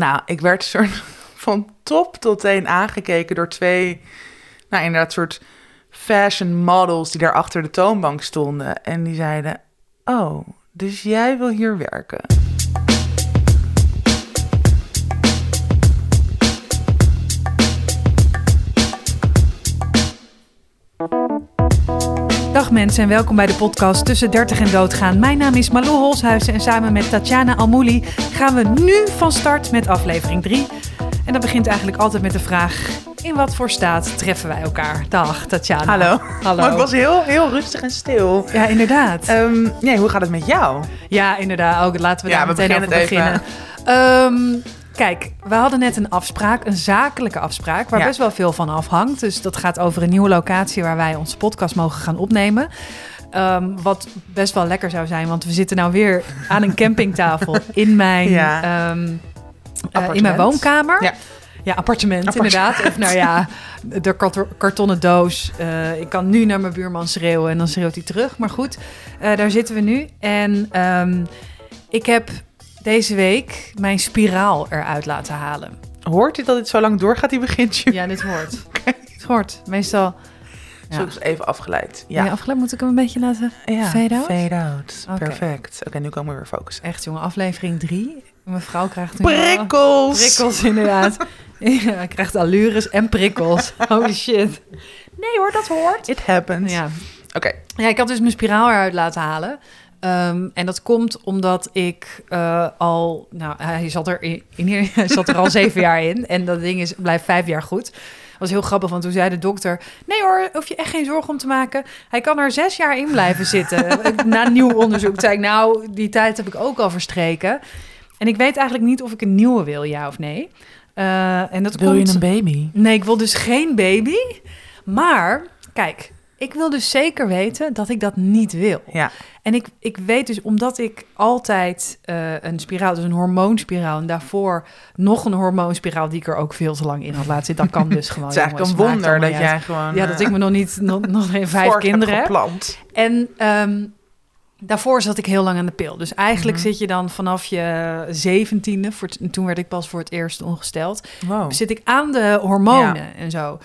Nou, ik werd soort van top tot teen aangekeken door twee, nou inderdaad, soort fashion models die daar achter de toonbank stonden. En die zeiden, oh, dus jij wil hier werken? Dag mensen en welkom bij de podcast Tussen 30 en Doodgaan. Mijn naam is Malou Holshuizen en samen met Tatjana Almouli gaan we nu van start met aflevering 3. En dat begint eigenlijk altijd met de vraag, in wat voor staat treffen wij elkaar? Dag Tatjana. Hallo. Hallo. Maar ik was heel, heel rustig en stil. Ja, inderdaad. Ehm, nee, hoe gaat het met jou? ja, inderdaad. Ook, laten we Ja, daar we meteen over beginnen beginnen. Kijk, we hadden net een afspraak, een zakelijke afspraak, waar Ja. best wel veel van afhangt. Dus dat gaat over een nieuwe locatie waar wij onze podcast mogen gaan opnemen. Ehm, wat best wel lekker zou zijn, want we zitten nou weer aan een campingtafel in mijn, Ja. ehm, eh, in mijn woonkamer. Ja. Ja, appartement, Appartement. inderdaad. Of nou ja, de karto- kartonnen doos. Eh, ik kan nu naar mijn buurman schreeuwen en dan schreeuwt hij terug. Maar goed, eh, daar zitten we nu. En ehm, ik heb deze week mijn spiraal eruit laten halen. Hoort u dat dit zo lang doorgaat, die begintje? Ja, dit hoort. Het hoort. Meestal... Ja. Zo is even afgeleid. Ja. Ja. afgeleid moet ik hem een beetje laten... Fade out? Fade out. Perfect. Oké, nu komen we weer focussen. Echt jongen, aflevering 3. Mijn vrouw krijgt nu... Prikkels! Prikkels, inderdaad. ja, hij krijgt allures en prikkels. Holy shit. Nee hoor, dat hoort. It happens. Ja. Oké. Ja, ik had dus mijn spiraal eruit laten halen. Ehm, en dat komt omdat ik eh, al, nou, hij zat, er in, in- hij zat er al zeven jaar in. En dat ding is, blijft vijf jaar goed. Dat was heel grappig, want toen zei de dokter... Nee hoor, hoef je echt geen zorgen om te maken. Hij kan er zes jaar in blijven zitten. Na nieuw onderzoek zei ik, nou, die tijd heb ik ook al verstreken. En ik weet eigenlijk niet of ik een nieuwe wil, ja of nee. Eh, en dat Wil komt... je een baby? Nee, ik wil dus geen baby. Maar, kijk, ik wil dus zeker weten dat ik dat niet wil. Ja. En ik, ik weet dus, omdat ik altijd eh, een spiraal, dus een hormoonspiraal... en daarvoor nog een hormoonspiraal die ik er ook veel te lang in had laten zitten. Dat kan dus gewoon, Het is eigenlijk jongens, een wonder dat niet jij gewoon... uit. Ja, dat eh, ik me nog niet, nog, nog geen vijf kinderen heb geplant. En ehm, daarvoor zat ik heel lang aan de pil. Dus eigenlijk Mhm. zit je dan vanaf je zeventiende... Voor toen werd ik pas voor het eerst ongesteld Wow. zit ik aan de hormonen en zo.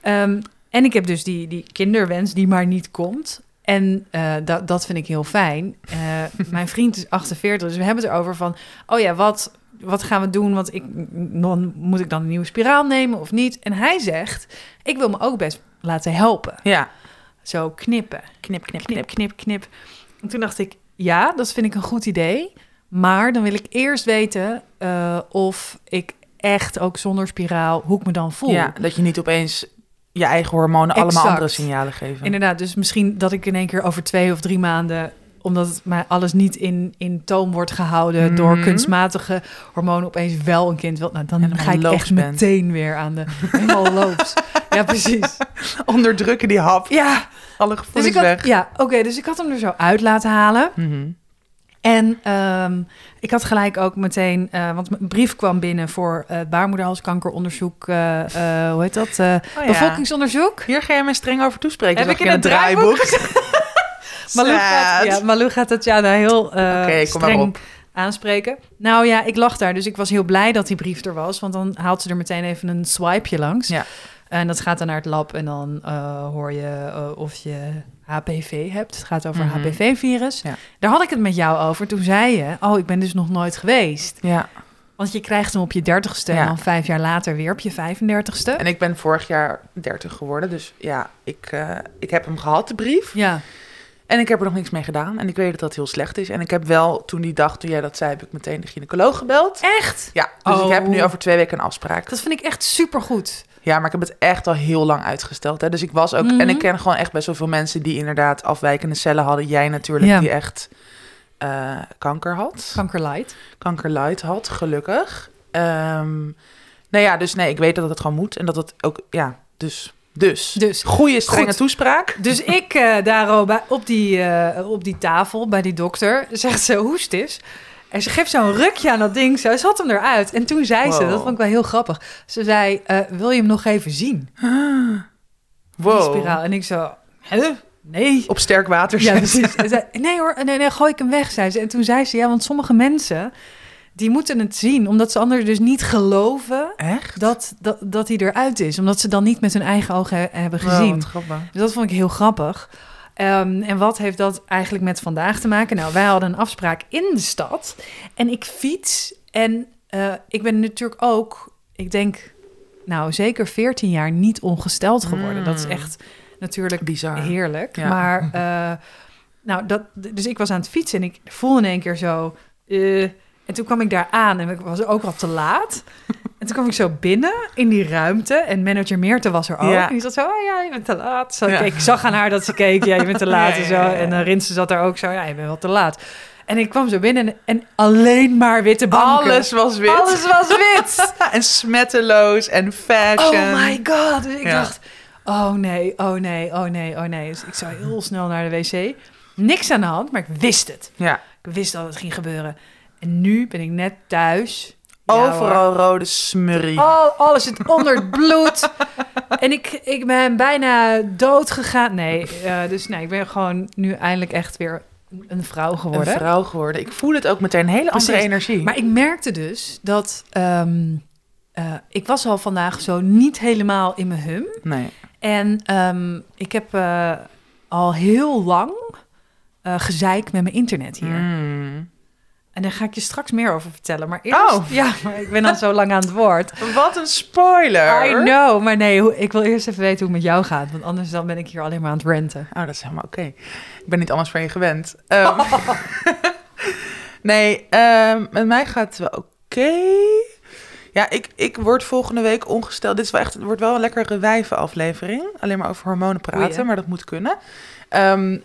Ehm, en ik heb dus die, die kinderwens die maar niet komt. En eh, dat, dat vind ik heel fijn. Eh, mijn vriend is 48, dus we hebben het erover van... oh ja, wat, wat gaan we doen? Want ik, dan, moet ik dan een nieuwe spiraal nemen of niet? En hij zegt, ik wil me ook best laten helpen. Ja. Zo knippen, Knip, knip, knip, knip, knip. En toen dacht ik, ja, dat vind ik een goed idee. Maar dan wil ik eerst weten eh, of ik echt ook zonder spiraal, hoe ik me dan voel. Ja, dat je niet opeens je eigen hormonen allemaal andere signalen geven. Inderdaad, dus misschien dat ik in één keer over twee of drie maanden omdat mij alles niet in, in toom wordt gehouden door Mhm. kunstmatige hormonen opeens wel een kind wil. Nou, dan ga ik echt bent. meteen weer aan de helemaal loops. Ja, precies. Onderdrukken die hap. Ja, Alle dus gevoelens ik had, weg. ja, oké, dus ik had hem er zo uit laten halen. Mhm. En ehm, ik had gelijk ook meteen, eh, want mijn brief kwam binnen voor eh baarmoederhalskankeronderzoek. eh, hoe heet dat? Oh. Bevolkingsonderzoek. Hier ga je me streng over toespreken. Heb ik in in het draaiboek? Malou gaat, ja, Malou gaat het ja, daar heel Oké, kom maar streng op. aanspreken. Nou ja, ik lag daar, dus ik was heel blij dat die brief er was. Want dan haalt ze er meteen even een swipeje langs. Ja. En dat gaat dan naar het lab en dan hoor je of je HPV hebt. Het gaat over Mhm. HPV-virus. Ja. Daar had ik het met jou over. Toen zei je, oh, ik ben dus nog nooit geweest. Ja. Want je krijgt hem op je dertigste en dan vijf jaar later weer op je 35ste. En ik ben vorig jaar 30 geworden. Dus ja, ik, eh, ik heb hem gehad, de brief. Ja, En ik heb er nog niks mee gedaan. En ik weet dat dat heel slecht is. En ik heb wel, toen die dag, toen jij dat zei, heb ik meteen de gynaecoloog gebeld. echt? Ja, dus Oh. ik heb nu over twee weken een afspraak. Dat vind ik echt supergoed. Ja, maar ik heb het echt al heel lang uitgesteld. Hè. Dus ik was ook... Mhm. En ik ken gewoon echt best wel veel mensen die inderdaad afwijkende cellen hadden. Jij natuurlijk, Ja. die echt eh, kanker had. Kankerlight. Kankerlight had, gelukkig. Ehm nou ja, dus nee, ik weet dat het gewoon moet. En dat het ook, ja, dus... Dus, Dus goede strenge Goed. toespraak. Dus ik eh daar op, die, eh, op die tafel bij die dokter zegt ze hoest is. En ze geeft zo'n rukje aan dat ding. Zo, ze had hem eruit. En toen zei ze, dat vond ik wel heel grappig. Ze zei, eh, wil je hem nog even zien? Die Wow. spiraal. En ik zo? Nee. Op sterk water Ja, precies. En zei, nee hoor, nee, nee, gooi ik hem weg, zei ze. En toen zei ze, ja, want sommige mensen... die moeten het zien, omdat ze anders dus niet geloven Echt? dat, dat, dat hij eruit is. Omdat ze dan niet met hun eigen ogen he- hebben gezien. Dus dat vond ik heel grappig. Ehm, en wat heeft dat eigenlijk met vandaag te maken? Nou, wij hadden een afspraak in de stad. En ik fiets. En eh, ik ben natuurlijk ook, ik denk, nou zeker 14 jaar niet ongesteld geworden. Mm. Dat is echt natuurlijk Bizar. heerlijk. Ja. Maar, eh, nou, dat, dus ik was aan het fietsen en ik voelde in één keer zo... eh, en toen kwam ik daar aan en ik was ook al te laat. En toen kwam ik zo binnen in die ruimte en manager Meerte was er ook. Ja. En die zat zo, oh ja, je bent te laat. Zo, Ja. ik, ik zag aan haar dat ze keek, ja, je bent te laat en zo. En uh, Rinse zat daar ook zo, ja, je bent wel te laat. En ik kwam zo binnen en, en alleen maar witte banken. Alles was wit. Alles was wit. en smetteloos en fashion. Oh my god. Dus ik dacht, oh nee, oh nee, oh nee, oh nee. Dus ik zou heel snel naar de wc. Niks aan de hand, maar ik wist het. Ja. Ik wist dat het ging gebeuren. En nu ben ik net thuis. Overal rode smurrie. hoor. Oh, alles zit onder het bloed. en ik, ik ben bijna dood gegaan. Nee, eh, dus nee, ik ben gewoon nu eindelijk echt weer een vrouw een geworden. vrouw geworden. Ik voel het ook meteen een hele andere energie. Maar ik merkte dus dat ehm, eh, ik was al vandaag zo niet helemaal in mijn hum. Nee. En ehm, ik heb eh, al heel lang eh gezeik met mijn internet hier. Mm. En daar ga ik je straks meer over vertellen. Maar eerst, Oh. ja, maar ik ben al zo lang aan het woord. Wat een spoiler. I know, maar nee, ik wil eerst even weten hoe het met jou gaat. Want anders dan ben ik hier alleen maar aan het renten. Oh, dat is helemaal oké. Ik ben niet anders van je gewend. Ehm, nee, ehm, met mij gaat het wel oké. Ja, ik, ik word volgende week ongesteld. Dit is wel echt, het wordt wel een lekkere wijvenaflevering. Alleen maar over hormonen praten, maar dat moet kunnen. Ehm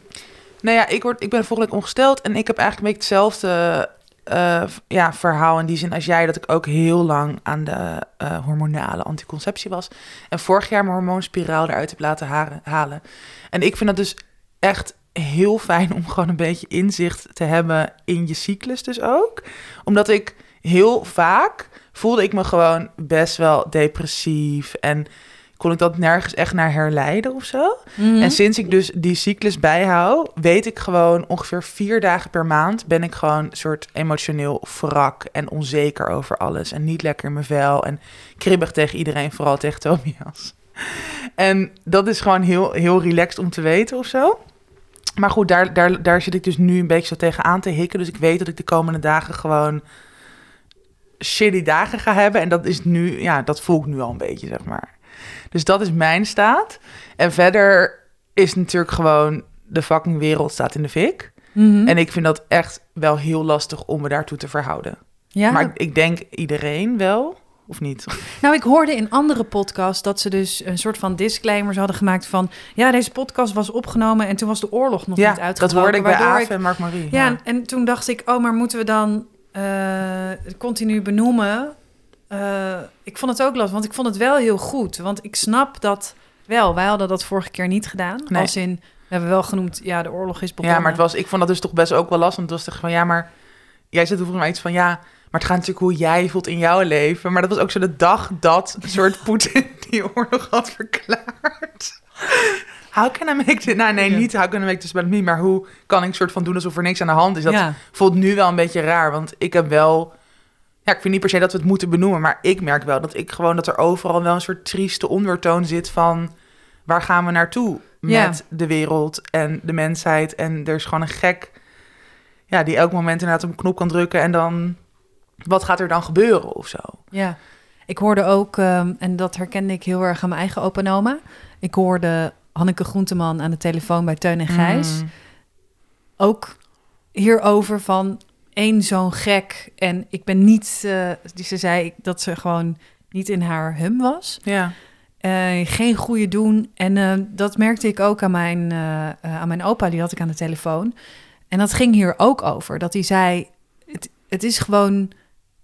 nou ja, ik, word, ik ben volgende week ongesteld. En ik heb eigenlijk een beetje hetzelfde eh, ja, verhaal in die zin als jij. Dat ik ook heel lang aan de eh, hormonale anticonceptie was. En vorig jaar mijn hormoonspiraal eruit heb laten halen. En ik vind dat dus echt heel fijn om gewoon een beetje inzicht te hebben in je cyclus dus ook. Omdat ik heel vaak voelde ik me gewoon best wel depressief en kon ik dat nergens echt naar herleiden of zo. Mhm. En sinds ik dus die cyclus bijhoud, weet ik gewoon ongeveer vier dagen per maand ben ik gewoon een soort emotioneel wrak en onzeker over alles en niet lekker in mijn vel en kribbig tegen iedereen, vooral tegen Tobias. En dat is gewoon heel, heel relaxed om te weten of zo. Maar goed, daar, daar, daar zit ik dus nu een beetje zo tegen aan te hikken. Dus ik weet dat ik de komende dagen gewoon shitty dagen ga hebben. En dat is nu, ja, dat voel ik nu al een beetje, zeg maar. Dus dat is mijn staat. En verder is natuurlijk gewoon de fucking wereld staat in de fik. Mhm. En ik vind dat echt wel heel lastig om me daartoe te verhouden. ja, Maar ik, denk iedereen wel, of niet? Nou, ik hoorde in andere podcasts dat ze dus een soort van disclaimers hadden gemaakt van... ja, deze podcast was opgenomen en toen was de oorlog nog niet Ja, uitgebroken. dat hoorde ik bij Aaf en Mark Marie. Ja, en- en toen dacht ik, oh, maar moeten we dan eh, continu benoemen? Eh, ik vond het ook lastig, want ik vond het wel heel goed. Want ik snap dat wel. Wij hadden dat vorige keer niet gedaan. Nee. Als in, we hebben wel genoemd, ja, de oorlog is begonnen. Ja, maar het was, ik vond dat dus toch best ook wel lastig. Want het was toch van, ja, maar... Jij zit volgens mij iets van, ja... Maar het gaat natuurlijk hoe jij voelt in jouw leven. Maar dat was ook zo de dag dat een soort Poetin die oorlog had verklaard. How can I make this... Nou, nee, niet how can I make this about me. Maar hoe kan ik soort van doen alsof er niks aan de hand is? Dat ja. voelt nu wel een beetje raar. Want ik heb wel... Ja, ik vind niet per se dat we het moeten benoemen. Maar ik merk wel dat ik gewoon... Dat er overal wel een soort trieste ondertoon zit van... Waar gaan we naartoe met Ja. de wereld en de mensheid? En er is gewoon een gek... Ja, die elk moment inderdaad op een knop kan drukken. En dan... Wat gaat er dan gebeuren of zo? Ja, ik hoorde ook, ehm, en dat herkende ik heel erg aan mijn eigen opa oma. Ik hoorde Hanneke Groenteman aan de telefoon bij Teun en Gijs. Mm. Ook hierover van één zo'n gek. En ik ben niet, eh, die ze zei dat ze gewoon niet in haar hum was. Ja. Eh, geen goede doen. En eh, dat merkte ik ook aan mijn, aan mijn opa, die had ik aan de telefoon. En dat ging hier ook over. Dat hij zei, het, het is gewoon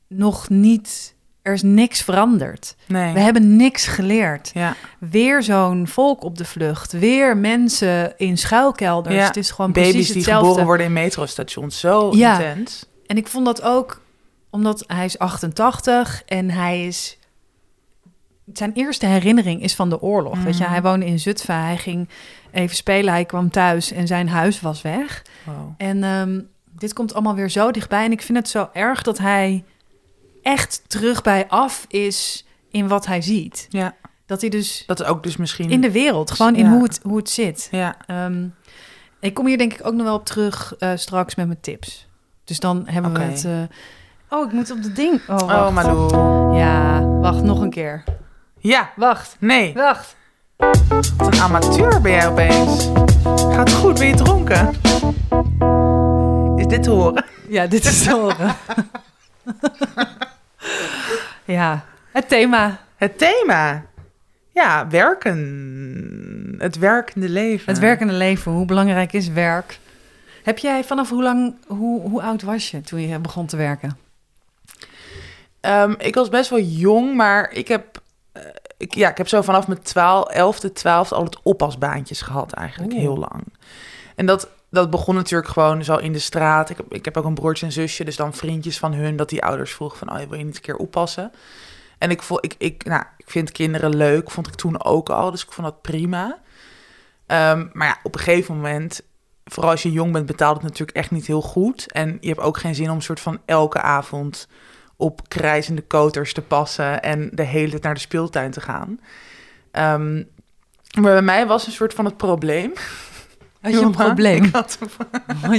nog niet, er is niks veranderd. Nee. We hebben niks geleerd. Ja. Weer zo'n volk op de vlucht. Weer mensen in schuilkelders. Ja, Het is gewoon Baby's precies die hetzelfde. geboren worden in metrostations. Zo Ja. intens. En ik vond dat ook omdat hij is 88 en hij is. Zijn eerste herinnering is van de oorlog. Weet je, Mhm. hij woonde in Zutphen. Hij ging even spelen. Hij kwam thuis en zijn huis was weg. Wow. En ehm, dit komt allemaal weer zo dichtbij. En ik vind het zo erg dat hij echt terug bij af is in wat hij ziet. Ja, Dat hij dus dat ook dus misschien... in de wereld, gewoon in Ja. hoe, het, hoe het zit. Ja, Ehm, ik kom hier denk ik ook nog wel op terug eh, straks met mijn tips. Dus dan hebben we het... eh, Oh, ik moet op de ding... Oh, oh wacht. Malou. Ja, wacht, nog een keer. Ja, Wacht, nee. wacht. Wat een amateur ben jij opeens. Gaat goed, ben je dronken? Is dit te horen? Ja, dit is te horen. ja, het thema. Het thema. Ja, werken. Het werkende leven. Het werkende leven. Hoe belangrijk is werk? Heb jij vanaf hoe lang... Hoe, hoe oud was je toen je begon te werken? Ehm, ik was best wel jong, maar ik heb, eh, ik, ja, ik heb zo vanaf mijn 12, 11e, 12e altijd oppasbaantjes gehad eigenlijk Oeh. heel lang. En dat, dat begon natuurlijk gewoon zo in de straat. Ik heb, ik heb ook een broertje en zusje, dus dan vriendjes van hun, dat die ouders vroegen van, oh, wil je niet een keer oppassen? En ik, vond, ik, ik, nou, ik vind kinderen leuk, vond ik toen ook al, dus ik vond dat prima. Ehm, maar ja, op een gegeven moment, vooral als je jong bent, betaalt het natuurlijk echt niet heel goed. En je hebt ook geen zin om soort van elke avond op krijzende koters te passen en de hele tijd naar de speeltuin te gaan. Ehm, maar bij mij was een soort van het probleem. Had je een probleem? ik had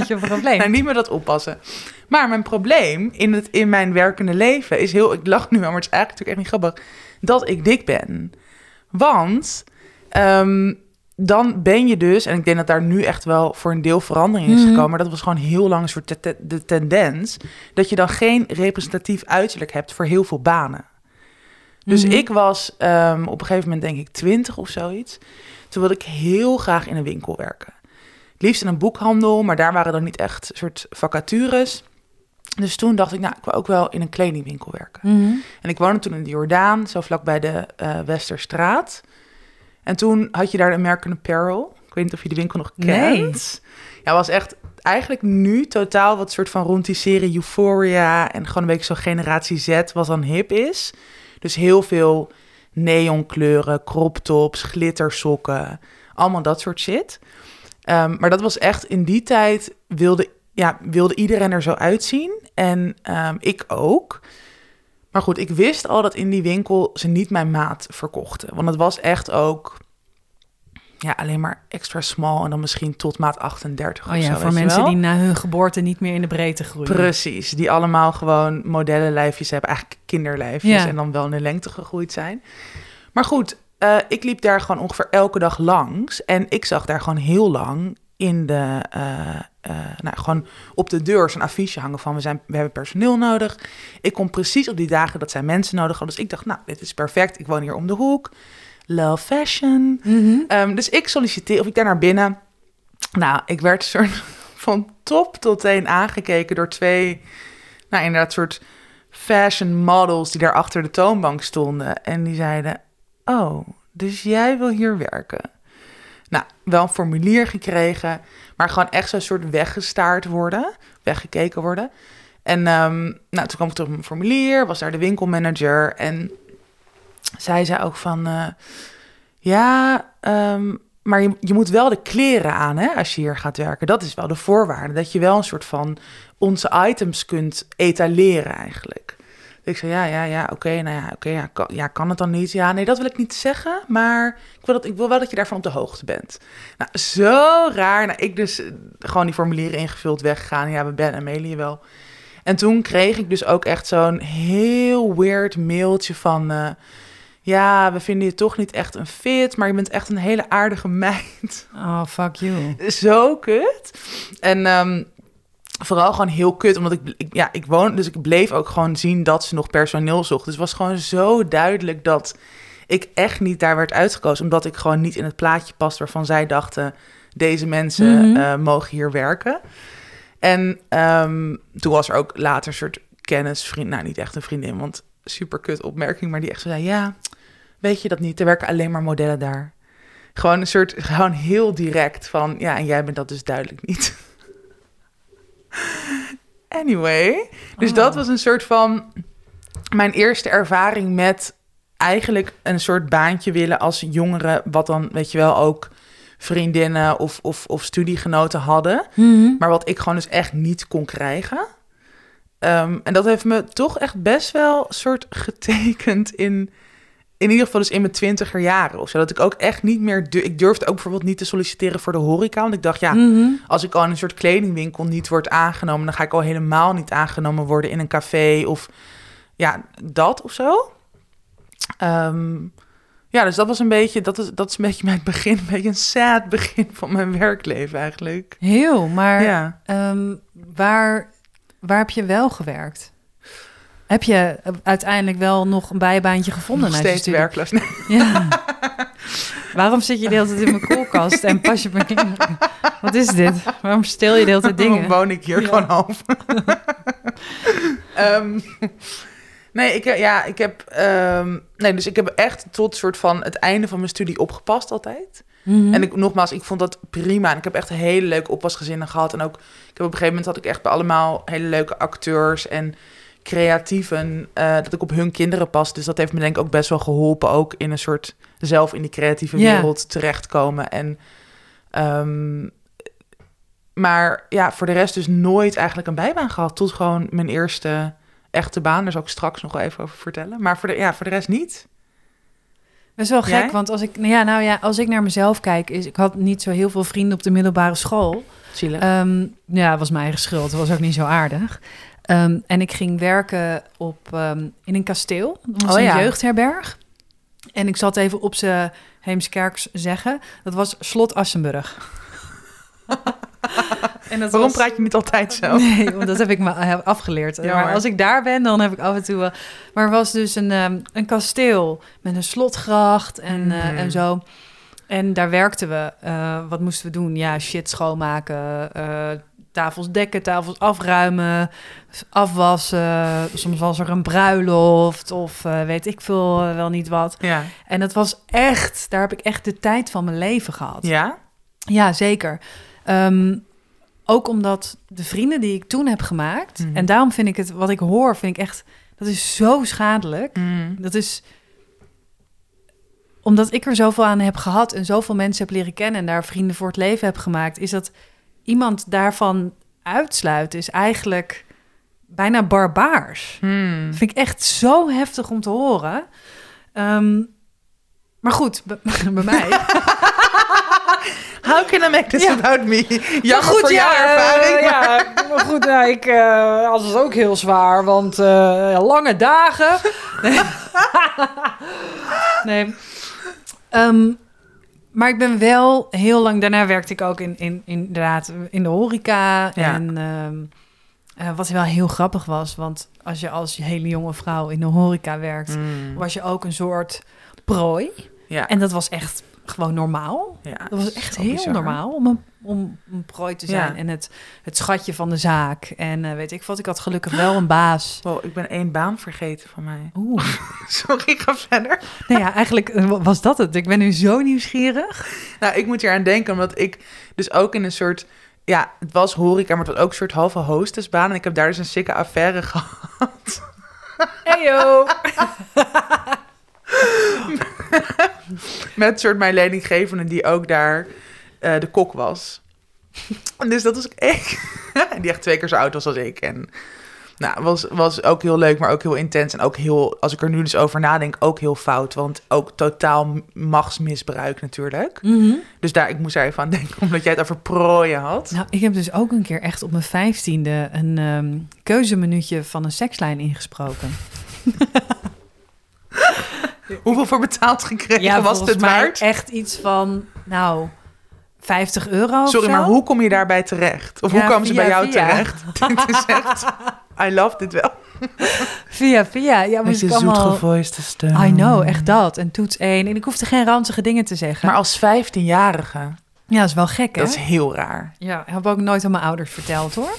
je een probleem? nou, niet meer dat oppassen. Maar mijn probleem in, het, in mijn werkende leven is heel... Ik lach nu wel, maar het is eigenlijk natuurlijk echt niet grappig... dat ik dik ben. Want ehm, dan ben je dus... en ik denk dat daar nu echt wel voor een deel verandering is Mhm. gekomen... maar dat was gewoon heel lang een soort te- te- de tendens... dat je dan geen representatief uiterlijk hebt voor heel veel banen. Dus Mhm. ik was ehm, op een gegeven moment denk ik twintig of zoiets. Toen wilde ik heel graag in een winkel werken. Liefst in een boekhandel, maar daar waren dan niet echt soort vacatures. Dus toen dacht ik, nou, ik wil ook wel in een kledingwinkel werken. Mhm. En ik woonde toen in de Jordaan, zo vlak bij de eh, Westerstraat. En toen had je daar de American Apparel. Ik weet niet of je die winkel nog Nee. kent. Ja, was echt eigenlijk nu totaal wat soort van rond die serie Euphoria... en gewoon een beetje zo generatie Z, wat dan hip is. Dus heel veel neonkleuren, crop tops, glittersokken, allemaal dat soort shit. Ehm, maar dat was echt in die tijd wilde, ja, wilde iedereen er zo uitzien. En ehm, ik ook. Maar goed, ik wist al dat in die winkel ze niet mijn maat verkochten. Want het was echt ook ja, alleen maar extra small en dan misschien tot maat 38 Oh of ja, zo, voor mensen die na hun geboorte niet meer in de breedte groeien. Precies, die allemaal gewoon modellenlijfjes hebben, eigenlijk kinderlijfjes Ja. en dan wel in de lengte gegroeid zijn. Maar goed, eh, ik liep daar gewoon ongeveer elke dag langs en ik zag daar gewoon heel lang in de, eh, eh, nou gewoon op de deur zo'n affiche hangen van we, zijn, we hebben personeel nodig. Ik kom precies op die dagen dat zij mensen nodig hadden, dus ik dacht, nou, dit is perfect, ik woon hier om de hoek. Love fashion. Mhm. Ehm, dus ik solliciteer, of ik daar naar binnen. Nou, ik werd soort van top tot teen aangekeken door twee, nou inderdaad, soort fashion models die daar achter de toonbank stonden. En die zeiden, oh, dus jij wil hier werken? Nou, wel een formulier gekregen, maar gewoon echt zo'n soort weggestaard worden, weggekeken worden. En ehm, nou, toen kwam ik terug op mijn formulier, was daar de winkelmanager en zij zei ook van, eh, ja, ehm, maar je, je moet wel de kleren aan hè, als je hier gaat werken. Dat is wel de voorwaarde, dat je wel een soort van onze items kunt etaleren eigenlijk. Ik zei, ja, ja, ja, oké, nou ja, oké, ja, kan, ja, kan het dan niet? Ja, nee, dat wil ik niet zeggen, maar ik wil, dat, ik wil wel dat je daarvan op de hoogte bent. Nou, zo raar. Nou, ik dus eh, gewoon die formulieren ingevuld, weggegaan. Ja, we Ben en Amelie wel. En toen kreeg ik dus ook echt zo'n heel weird mailtje van... eh, ja, we vinden je toch niet echt een fit, maar je bent echt een hele aardige meid. Oh, fuck you. Zo kut. En ehm, vooral gewoon heel kut, omdat ik, ik, ja, ik woon, dus ik bleef ook gewoon zien dat ze nog personeel zocht. Dus het was gewoon zo duidelijk dat ik echt niet daar werd uitgekozen, omdat ik gewoon niet in het plaatje past waarvan zij dachten, deze mensen Mhm. eh, mogen hier werken. En ehm, toen was er ook later een soort kennisvriend, nou niet echt een vriendin, want super kut opmerking, maar die echt zo zei, ja, weet je dat niet, er werken alleen maar modellen daar. Gewoon een soort, gewoon heel direct van, ja, en jij bent dat dus duidelijk niet. Anyway, dus Oh. dat was een soort van mijn eerste ervaring met eigenlijk een soort baantje willen als jongere, wat dan, weet je wel, ook vriendinnen of, of, of studiegenoten hadden. Mhm. Maar wat ik gewoon dus echt niet kon krijgen. Ehm, en dat heeft me toch echt best wel soort getekend in... In ieder geval dus in mijn twintiger jaren of zo. Dat ik ook echt niet meer... du- Ik durfde ook bijvoorbeeld niet te solliciteren voor de horeca. Want ik dacht, ja, Mhm. als ik al in een soort kledingwinkel niet word aangenomen... dan ga ik al helemaal niet aangenomen worden in een café of ja, dat of zo. Ehm, ja, dus dat was een beetje, dat is, dat is een beetje mijn begin, een beetje een sad begin van mijn werkleven eigenlijk. Heel, maar Ja. ehm, waar, waar heb je wel gewerkt? Heb je eh, uiteindelijk wel nog een bijbaantje gevonden? Nog steeds werkloos. Ja. Waarom zit je de hele tijd in mijn koelkast en pas je kinderen? Wat is dit? Waarom stel je de hele tijd Waarom dingen? woon ik hier Ja. gewoon half? Ehm, nee, ik, ja, ik heb, ehm, nee, dus ik heb echt tot soort van het einde van mijn studie opgepast altijd. Mhm. En ik, nogmaals, ik vond dat prima. En ik heb echt hele leuke oppasgezinnen gehad. En ook, ik heb op een gegeven moment had ik echt bij allemaal hele leuke acteurs en creatieven, eh, dat ik op hun kinderen pas. Dus dat heeft me denk ik ook best wel geholpen, ook in een soort zelf in die creatieve wereld terechtkomen. En, ehm, maar ja, voor de rest dus nooit eigenlijk een bijbaan gehad, tot gewoon mijn eerste echte baan. Daar zal ik straks nog wel even over vertellen. Maar voor de, ja, voor de rest niet. Dat is wel gek, Jij? want als ik, nou ja, nou ja, als ik naar mezelf kijk, is ik had niet zo heel veel vrienden op de middelbare school. Zielig. Ehm, ja, was mijn eigen schuld. Was ook niet zo aardig. Ehm, en ik ging werken op, ehm, in een kasteel. Dat was Oh een ja. jeugdherberg. En ik zat even op zijn Heemskerks zeggen. Dat was Slot Assenburg. en dat Waarom was- praat je niet altijd zo? Nee, want dat heb ik me heb afgeleerd. Ja, maar als ik daar ben, dan heb ik af en toe... wel- maar er was dus een, ehm, een kasteel met een slotgracht en, eh, Mm. en zo. En daar werkten we. Eh, wat moesten we doen? Ja, shit schoonmaken, eh, tafels dekken, tafels afruimen, afwassen. Soms was er een bruiloft of eh, weet ik veel eh, wel niet wat. Ja. En dat was echt, daar heb ik echt de tijd van mijn leven gehad. Ja? Ja, zeker. Ehm, ook omdat de vrienden die ik toen heb gemaakt... Mhm. en daarom vind ik het, wat ik hoor, vind ik echt... dat is zo schadelijk. Mm. Dat is omdat ik er zoveel aan heb gehad... en zoveel mensen heb leren kennen... en daar vrienden voor het leven heb gemaakt... is dat iemand daarvan uitsluiten... is eigenlijk bijna barbaars. Hmm. Dat vind ik echt zo heftig om te horen. Ehm, maar goed, bij, mij... How can I make this Ja. about me? Maar Jammer voor jouw eh, ervaring. maar- ja, maar goed, nou, ik eh, had het ook heel zwaar, want eh, lange dagen. Nee. nee. Ehm, maar ik ben wel heel lang... Daarna werkte ik ook in, in, inderdaad in de horeca. Ja. En ehm, eh, wat wel heel grappig was, want als je als hele jonge vrouw in de horeca werkt... Mm. was je ook een soort prooi. Ja. En dat was echt gewoon normaal. ja, Dat was echt heel bizar. normaal om een, om een prooi te zijn. Ja. En het, het schatje van de zaak. En eh, weet ik wat, ik had gelukkig wel een baas. Wow, ik ben één baan vergeten van mij. Oeh. Sorry, ga verder. nou ja, eigenlijk eh, was dat het. Ik ben nu zo nieuwsgierig. Nou, ik moet hier aan denken, omdat ik dus ook in een soort... Ja, het was horeca, maar het was ook een soort halve hostessbaan. En ik heb daar dus een sikke affaire gehad. Heyo. Met soort mijn leidinggevende die ook daar eh, de kok was. Dus dat was ik. Die echt twee keer zo oud was als ik. En nou, was, was ook heel leuk, maar ook heel intens. En ook heel, als ik er nu dus over nadenk, ook heel fout. Want ook totaal machtsmisbruik natuurlijk. Mhm. Dus daar, ik moest daar even aan denken, omdat jij het over prooien had. Nou, ik heb dus ook een keer echt op mijn vijftiende... een keuzeminuutje van een sekslijn ingesproken. Hoeveel voor betaald gekregen was volgens het mij waard? echt iets van, nou, 50 euro of Sorry, zo. maar hoe kom je daarbij terecht? Of Ja, hoe komen ze bij jou via. terecht? Dit is echt... I love dit wel. Via, via. Ja, moest ik allemaal... zoetgevoiste stem. I know, echt dat. En toets 1. En ik hoefde geen ranzige dingen te zeggen. Maar als 15-jarige, ja, dat is wel gek, hè? dat is heel raar. Ja, ik heb ook nooit aan mijn ouders verteld, hoor.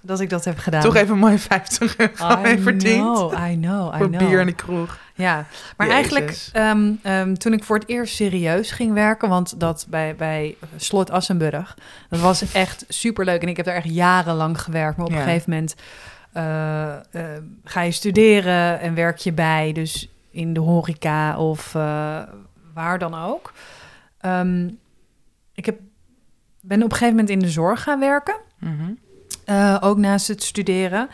Dat ik dat heb gedaan. Toch even een mooie 50 euro I mee verdiend. know, I know, I Voor know. bier in de kroeg. Ja, maar Jezus. eigenlijk ehm, ehm, toen ik voor het eerst serieus ging werken, want dat bij, bij Slot Assenburg, dat was echt superleuk. En ik heb daar echt jarenlang gewerkt. Maar op Ja. een gegeven moment eh, eh, ga je studeren en werk je bij, dus in de horeca of eh, waar dan ook. Ehm, ik heb, ben op een gegeven moment in de zorg gaan werken. Mhm. Ook naast het studeren.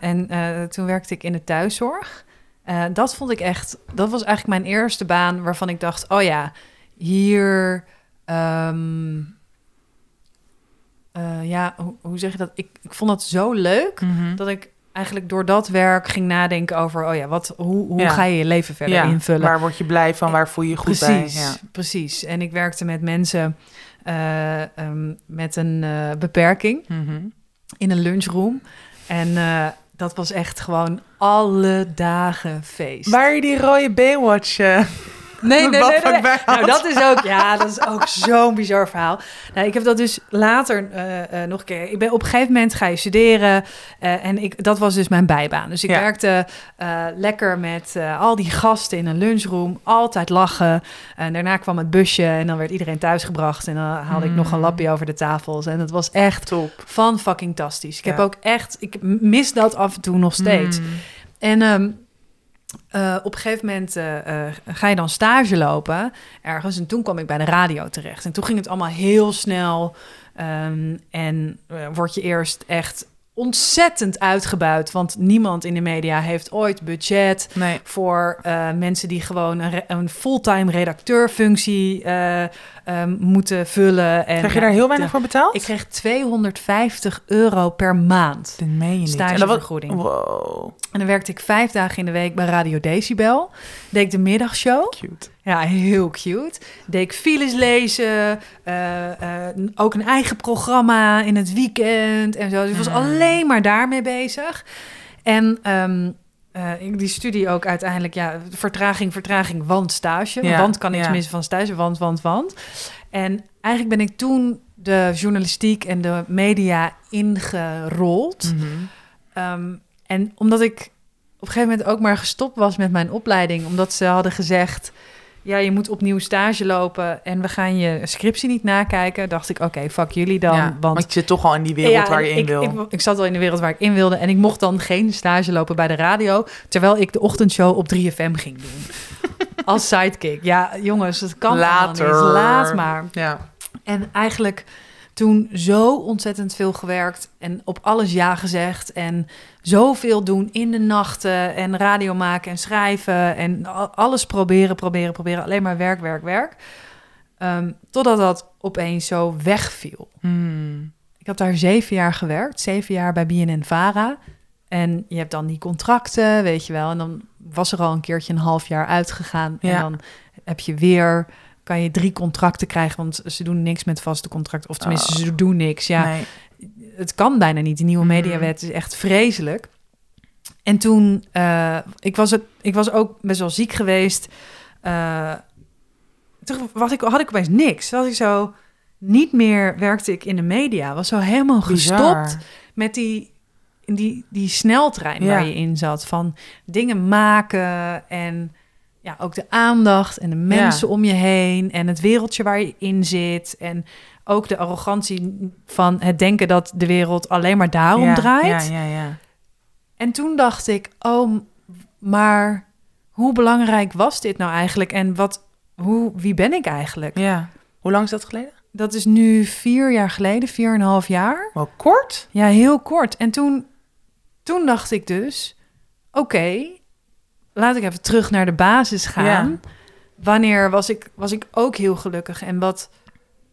En toen werkte ik in de thuiszorg. Eh, dat vond ik echt, dat was eigenlijk mijn eerste baan waarvan ik dacht, oh ja, hier, ehm, eh, ja, hoe, hoe zeg je dat? Ik, ik vond dat zo leuk Mhm. dat ik eigenlijk door dat werk ging nadenken over, oh ja, wat, hoe, hoe Ja. ga je je leven verder ja, invullen? Waar word je blij van? Waar voel je je goed precies, bij? Ja. precies. En ik werkte met mensen eh, ehm, met een beperking Mhm. in een lunchroom. En dat was echt gewoon alle dagen feest. Waar je die rode Baywatch eh, Nee, nee, nee. nee, nee. bij Nou, dat is ook, ja, dat is ook zo'n bizar verhaal. Nou, ik heb dat dus later eh, eh, nog een keer. Ik ben op een gegeven moment ga je studeren eh, en ik, dat was dus mijn bijbaan. Dus ik Ja. werkte lekker met al die gasten in een lunchroom, altijd lachen. En daarna kwam het busje en dan werd iedereen thuisgebracht en dan haalde ik nog een Mm. lapje over de tafels. En dat was echt top. van fucking tastisch. Ik heb ook echt, ik mis dat af en toe nog steeds. Mm. En ehm, eh, op een gegeven moment eh, eh, ga je dan stage lopen ergens. En toen kwam ik bij de radio terecht. En toen ging het allemaal heel snel. Ehm, en word je eerst echt ontzettend uitgebuit. Want niemand in de media heeft ooit budget Nee. voor mensen die gewoon een, een fulltime redacteurfunctie ehm, moeten vullen. En, Krijg je daar heel weinig voor betaald? Ik kreeg 250 euro per maand. Dat meen je niet. En Stagevergoeding. Wow, En dan werkte ik vijf dagen in de week bij Radio Decibel. Deed ik de middagshow. cute. Ja, heel cute. Deed ik files lezen. eh, eh, ook een eigen programma in het weekend en zo. Dus ik was alleen maar daarmee bezig. En ehm, ik- die studie ook uiteindelijk, ja, vertraging, vertraging, want stage. Ja, want kan niks ja. missen van stage, want, want, want. En eigenlijk ben ik toen de journalistiek en de media ingerold. Mhm. Ehm, en omdat ik op een gegeven moment ook maar gestopt was met mijn opleiding, omdat ze hadden gezegd: ja, je moet opnieuw stage lopen en we gaan je scriptie niet nakijken, dacht ik: oké, fuck jullie dan. Ja, want want je zit toch al in die wereld Ja, waar je in ik, wil. Ik, ik zat al in de wereld waar ik in wilde en ik mocht dan geen stage lopen bij de radio, terwijl ik de ochtendshow op 3FM ging doen. Als sidekick. Ja, jongens, dat kan Later. niet. Laat maar. ja. En eigenlijk toen zo ontzettend veel gewerkt en op alles ja gezegd en zoveel doen in de nachten en radio maken en schrijven en alles proberen, proberen, proberen. Alleen maar werk, werk, werk. Ehm, totdat dat opeens zo wegviel. Hmm. Ik heb daar zeven jaar gewerkt, zeven jaar bij BNN-Vara. En je hebt dan die contracten, weet je wel. En dan was er al een keertje een half jaar uitgegaan. En dan heb je weer, kan je drie contracten krijgen. Want ze doen niks met vaste contracten. Of tenminste, Oh. ze doen niks. Ja, Nee. het kan bijna niet. Die nieuwe Mhm. mediawet is echt vreselijk. En toen, eh, ik, was het, ik was ook best wel ziek geweest. Eh, toen was ik, had ik opeens niks. Was ik zo, niet meer werkte ik in de media. Was zo helemaal Bizar. gestopt met die, in die, die sneltrein Ja. waar je in zat. Van dingen maken en ja, ook de aandacht en de mensen om je heen. En het wereldje waar je in zit. En ook de arrogantie van het denken dat de wereld alleen maar daarom ja, draait. Ja, ja, ja. En toen dacht ik, oh, maar hoe belangrijk was dit nou eigenlijk? En wat, hoe, wie ben ik eigenlijk? ja. Hoe lang is dat geleden? Dat is nu vier jaar geleden, vier en een half jaar. Wel kort. Ja, heel kort. En toen, toen dacht ik dus, oké, laat ik even terug naar de basis gaan. Wanneer was ik, was ik ook heel gelukkig? En wat,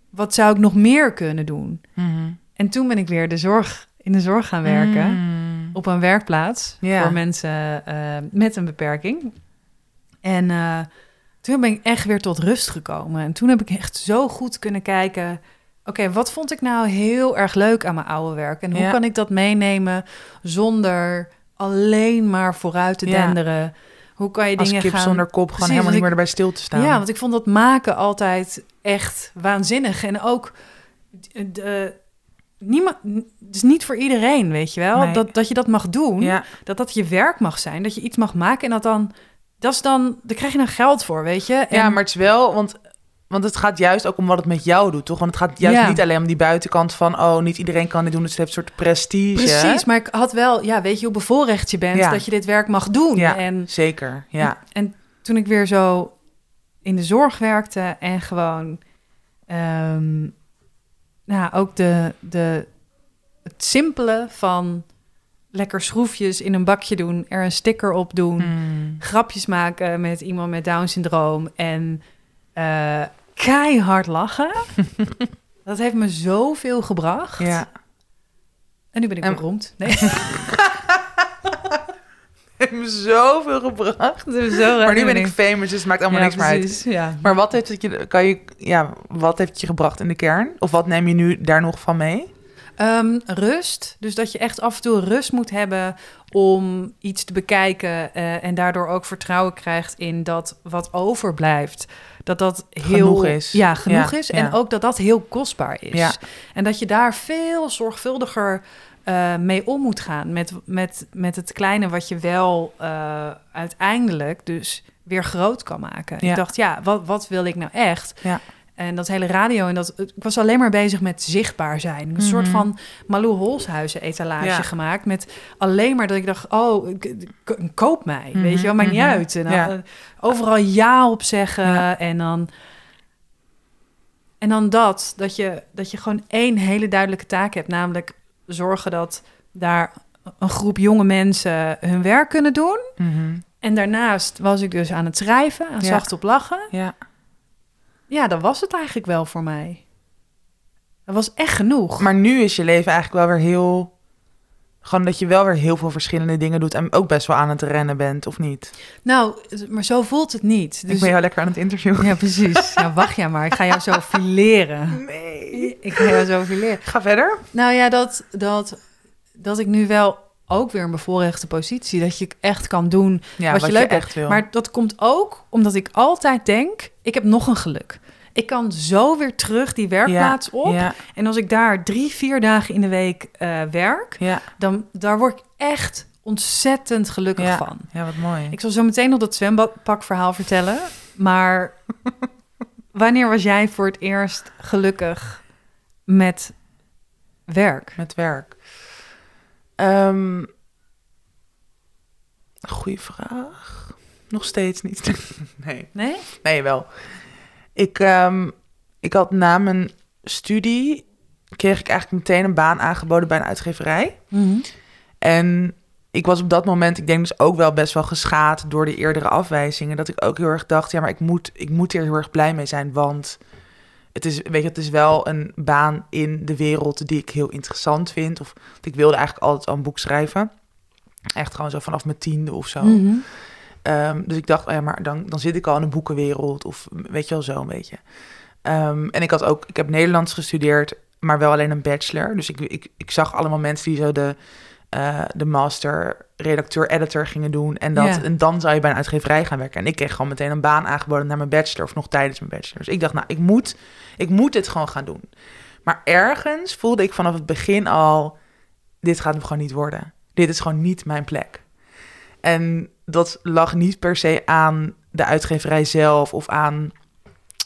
wat zou ik nog meer kunnen doen? Mhm. En toen ben ik weer de zorg, in de zorg gaan werken. Mm. op een werkplaats Ja. voor mensen eh, met een beperking. En eh, toen ben ik echt weer tot rust gekomen. En toen heb ik echt zo goed kunnen kijken... oké, wat vond ik nou heel erg leuk aan mijn oude werk? En hoe Ja. kan ik dat meenemen zonder alleen maar vooruit te Ja. Hoe kan je Als dingen kip gaan... zonder kop gewoon Precies, helemaal niet ik- meer erbij stil te staan. Ja, want ik vond dat maken altijd echt waanzinnig. En ook, de, de- niemand, is niet voor iedereen, weet je wel, Nee. dat, dat je dat mag doen. ja. Dat dat je werk mag zijn, dat je iets mag maken en dat dan, dat is dan, daar krijg je dan geld voor, weet je. En, ja, maar het is wel, want, want het gaat juist ook om wat het met jou doet, toch? Want het gaat juist Ja. niet alleen om die buitenkant van, oh, niet iedereen kan dit doen, dus het heeft een soort prestige. Precies, maar ik had wel, ja, weet je hoe bevoorrecht je bent Ja. dat je dit werk mag doen. Ja. En Zeker, ja. En toen ik weer zo in de zorg werkte en gewoon, ehm, nou, ook de, de, het simpele van lekker schroefjes in een bakje doen, er een sticker op doen, Hmm. grapjes maken met iemand met Down syndroom en eh, keihard lachen. dat heeft me zoveel gebracht. Ja. En nu ben ik En- beroemd. Nee, Heeft me zoveel gebracht. Maar nu ben ik famous, dus het maakt allemaal ja, niks meer uit. Ja. Maar wat heeft het je, kan je, ja, wat heeft het je gebracht in de kern? Of wat neem je nu daar nog van mee? Ehm, rust. Dus dat je echt af en toe rust moet hebben om iets te bekijken. eh, en daardoor ook vertrouwen krijgt in dat wat overblijft. Dat dat heel Genoeg is. Ja, genoeg Ja, is. ja. En ook dat dat heel kostbaar is. Ja. En dat je daar veel zorgvuldiger eh, mee om moet gaan. Met, met, met het kleine wat je wel eh, uiteindelijk dus weer groot kan maken. Ja. Ik dacht, ja, wat, wat wil ik nou echt? Ja. En dat hele radio en dat ik was alleen maar bezig met zichtbaar zijn. Een soort Mhm. van Malou Holshuizen etalage Ja. gemaakt met alleen maar dat ik dacht, oh, koop mij, weet je wel, maakt niet mhm. uit. En dan, Ja. eh, overal ja op zeggen Ja. en dan en dan dat dat je dat je gewoon één hele duidelijke taak hebt, namelijk zorgen dat daar een groep jonge mensen hun werk kunnen doen. Mhm. En daarnaast was ik dus aan het schrijven, aan zacht op lachen. Ja. Ja, dat was het eigenlijk wel voor mij. Dat was echt genoeg. Maar nu is je leven eigenlijk wel weer heel... Gewoon dat je wel weer heel veel verschillende dingen doet... en ook best wel aan het rennen bent, of niet? nou, maar zo voelt het niet. ik Dus ben jou lekker aan het interviewen. ja, precies. Ja, wacht ja maar. Ik ga jou zo fileren. Nee. Ik ga jou zo fileren. Ga verder. Nou ja, dat, dat, dat ik nu wel ook weer een bevoorrechte positie... dat je echt kan doen Ja, wat, je leuk echt wil. Maar dat komt ook omdat ik altijd denk... ik heb nog een geluk. Ik kan zo weer terug die werkplaats op. Ja, En als ik daar drie, vier dagen in de week eh, werk... ja, dan daar word ik echt ontzettend gelukkig Ja. van. ja, wat mooi. Ik zal zo meteen nog dat zwembadpakverhaal vertellen. Maar wanneer was jij voor het eerst gelukkig met werk? Met werk. Ehm goeie vraag. Nog steeds niet. nee. Nee? Nee, wel. Ik, ehm, ik had na mijn studie... kreeg ik eigenlijk meteen een baan aangeboden bij een uitgeverij. En ik was op dat moment, ik denk dus ook wel best wel geschaad... door de eerdere afwijzingen. Dat ik ook heel erg dacht, ja, maar ik moet, ik moet hier heel erg blij mee zijn. Want het is, weet je, het is wel een baan in de wereld die ik heel interessant vind. Of ik wilde eigenlijk altijd al een boek schrijven. Echt gewoon zo vanaf mijn tiende of zo. Mhm. Ehm, dus ik dacht, oh ja, maar dan, dan zit ik al in de boekenwereld. Of weet je wel, zo een beetje. Ehm, en ik had ook, ik heb Nederlands gestudeerd, maar wel alleen een bachelor. Dus ik, ik, ik zag allemaal mensen die zo de, eh, de master, redacteur, editor gingen doen. En, dat, Ja. en dan zou je bij een uitgeverij gaan werken. En ik kreeg gewoon meteen een baan aangeboden naar mijn bachelor. Of nog tijdens mijn bachelor. Dus ik dacht, nou, ik moet, ik moet dit gewoon gaan doen. Maar ergens voelde ik vanaf het begin al, dit gaat hem gewoon niet worden. Dit is gewoon niet mijn plek. En dat lag niet per se aan de uitgeverij zelf of aan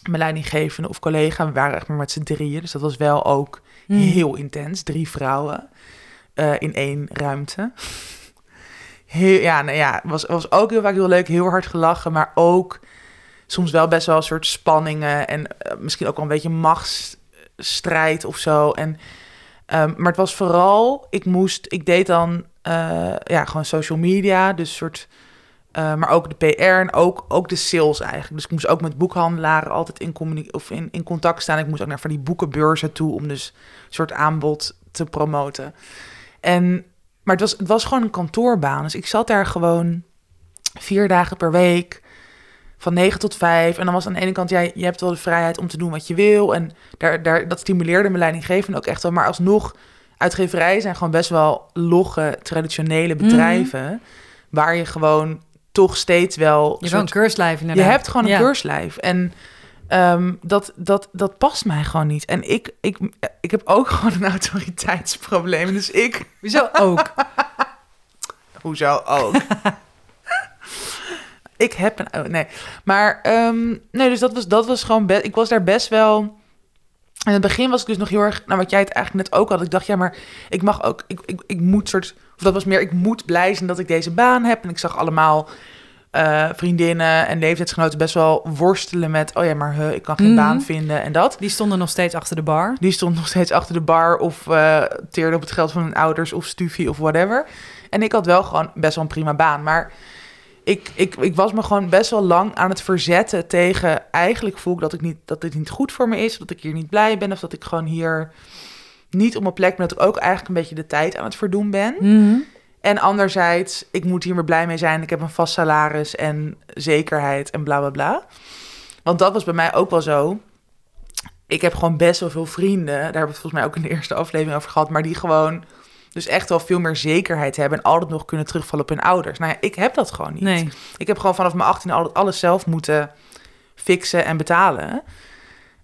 mijn leidinggevende of collega. We waren echt maar met z'n drieën, dus dat was wel ook Mhm. heel intens. Drie vrouwen eh, in één ruimte. Heel, ja, nou ja, was, was ook heel vaak heel leuk, heel hard gelachen, maar ook soms wel best wel een soort spanningen en eh, misschien ook wel een beetje machtsstrijd of zo. En, ehm, maar het was vooral, ik moest, ik deed dan eh, ja, gewoon social media, dus soort, maar ook de PR en ook, ook de sales eigenlijk. Dus ik moest ook met boekhandelaren altijd in, of in, in contact staan. Ik moest ook naar van die boekenbeurzen toe om dus soort aanbod te promoten. En, maar het was, het was gewoon een kantoorbaan. Dus ik zat daar gewoon vier dagen per week van 9 tot 5. En dan was aan de ene kant, jij, je hebt wel de vrijheid om te doen wat je wil. En daar, daar, dat stimuleerde mijn leidinggevende ook echt wel. Maar alsnog, uitgeverijen zijn gewoon best wel logge, traditionele bedrijven. Waar je gewoon toch steeds wel... Je een keurslijf je hebt gewoon een Ja. keurslijf. En ehm, dat, dat, dat past mij gewoon niet. En ik, ik, ik heb ook gewoon een autoriteitsprobleem. Dus ik... Hoezo ook? Hoezo ook? ik heb een... oh, nee. Maar ehm, nee, dus dat was, dat was gewoon... Ik was daar best wel... In het begin was ik dus nog heel erg... Nou, wat jij het eigenlijk net ook had. Ik dacht, ja, maar ik mag ook... Ik, ik, ik moet soort... Of dat was meer, ik moet blij zijn dat ik deze baan heb. En ik zag allemaal eh, vriendinnen en leeftijdsgenoten best wel worstelen met... Oh ja, maar huh, ik kan geen Mhm. baan vinden en dat. Die stonden nog steeds achter de bar. Die stond nog steeds achter de bar of eh teerde op het geld van hun ouders of stufie of whatever. En ik had wel gewoon best wel een prima baan. Maar ik, ik, ik was me gewoon best wel lang aan het verzetten tegen... Eigenlijk voel ik dat, ik niet, dat dit niet goed voor me is. Dat ik hier niet blij ben. Of dat ik gewoon hier niet op mijn plek ben. Dat ik ook eigenlijk een beetje de tijd aan het verdoen ben. Mhm. En anderzijds, ik moet hier maar blij mee zijn. Ik heb een vast salaris en zekerheid en bla bla bla. Want dat was bij mij ook wel zo. Ik heb gewoon best wel veel vrienden. Daar hebben we het volgens mij ook in de eerste aflevering over gehad. Maar die gewoon dus echt wel veel meer zekerheid hebben. En altijd nog kunnen terugvallen op hun ouders. Nou ja, ik heb dat gewoon niet. Nee. Ik heb gewoon vanaf mijn 18 altijd alles zelf moeten fixen en betalen.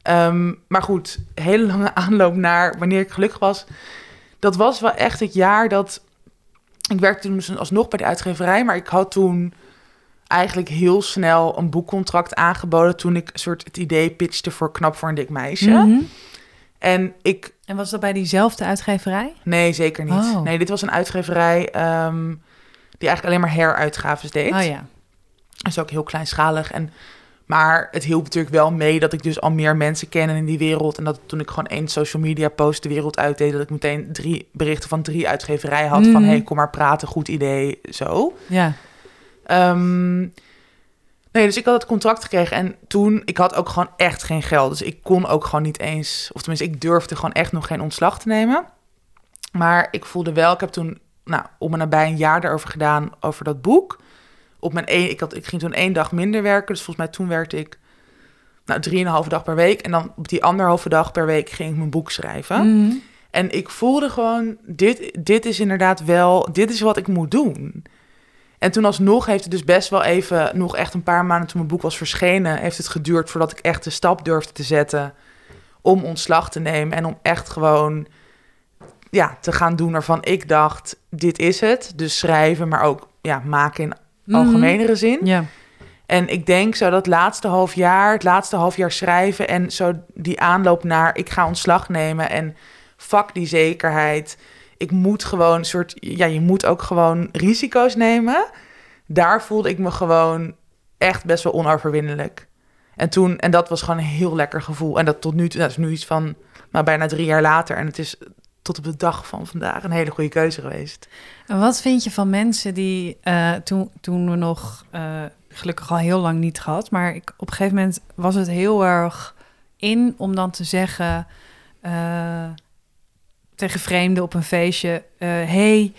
Ehm, maar goed, hele lange aanloop naar wanneer ik gelukkig was. Dat was wel echt het jaar dat... Ik werkte toen dus alsnog bij de uitgeverij, maar ik had toen eigenlijk heel snel een boekcontract aangeboden... toen ik een soort het idee pitchte voor Knap voor een dik meisje. Mhm. En ik... En was dat bij diezelfde uitgeverij? Nee, zeker niet. Oh. Nee, dit was een uitgeverij ehm, die eigenlijk alleen maar heruitgaves deed. Oh ja. Dat is ook heel kleinschalig. En, maar het hielp natuurlijk wel mee dat ik dus al meer mensen ken in die wereld. En dat toen ik gewoon één social media post de wereld uitdeed... dat ik meteen drie berichten van drie uitgeverijen had. Van, Mhm. hey, kom maar praten, goed idee, zo. Ja. Ehm, nee, dus ik had het contract gekregen. En toen, ik had ook gewoon echt geen geld. Dus ik kon ook gewoon niet eens... Of tenminste, ik durfde gewoon echt nog geen ontslag te nemen. Maar ik voelde wel... Ik heb toen, nou, om en nabij een jaar erover gedaan... over dat boek op mijn één, ik, had, ik ging toen één dag minder werken. Dus volgens mij toen werkte ik nou, drieënhalve dag per week. En dan op die anderhalve dag per week ging ik mijn boek schrijven. Mhm. En ik voelde gewoon, dit, dit is inderdaad wel, dit is wat ik moet doen. En toen alsnog heeft het dus best wel even, nog echt een paar maanden toen mijn boek was verschenen, heeft het geduurd voordat ik echt de stap durfde te zetten om ontslag te nemen en om echt gewoon ja, te gaan doen waarvan ik dacht, dit is het. Dus schrijven, maar ook ja, maken in. Algemenere zin. Ja. En ik denk zo dat laatste half jaar, het laatste half jaar schrijven en zo die aanloop naar ik ga ontslag nemen en fuck die zekerheid. Ik moet gewoon een soort, ja, je moet ook gewoon risico's nemen. Daar voelde ik me gewoon echt best wel onoverwinnelijk. En toen, en dat was gewoon een heel lekker gevoel. En dat tot nu toe, dat is nu iets van, nou bijna drie jaar later. En het is tot op de dag van vandaag een hele goede keuze geweest. En wat vind je van mensen die eh, toen, toen we nog eh, gelukkig al heel lang niet gehad, maar ik, op een gegeven moment was het heel erg in om dan te zeggen eh, tegen vreemden op een feestje: hey,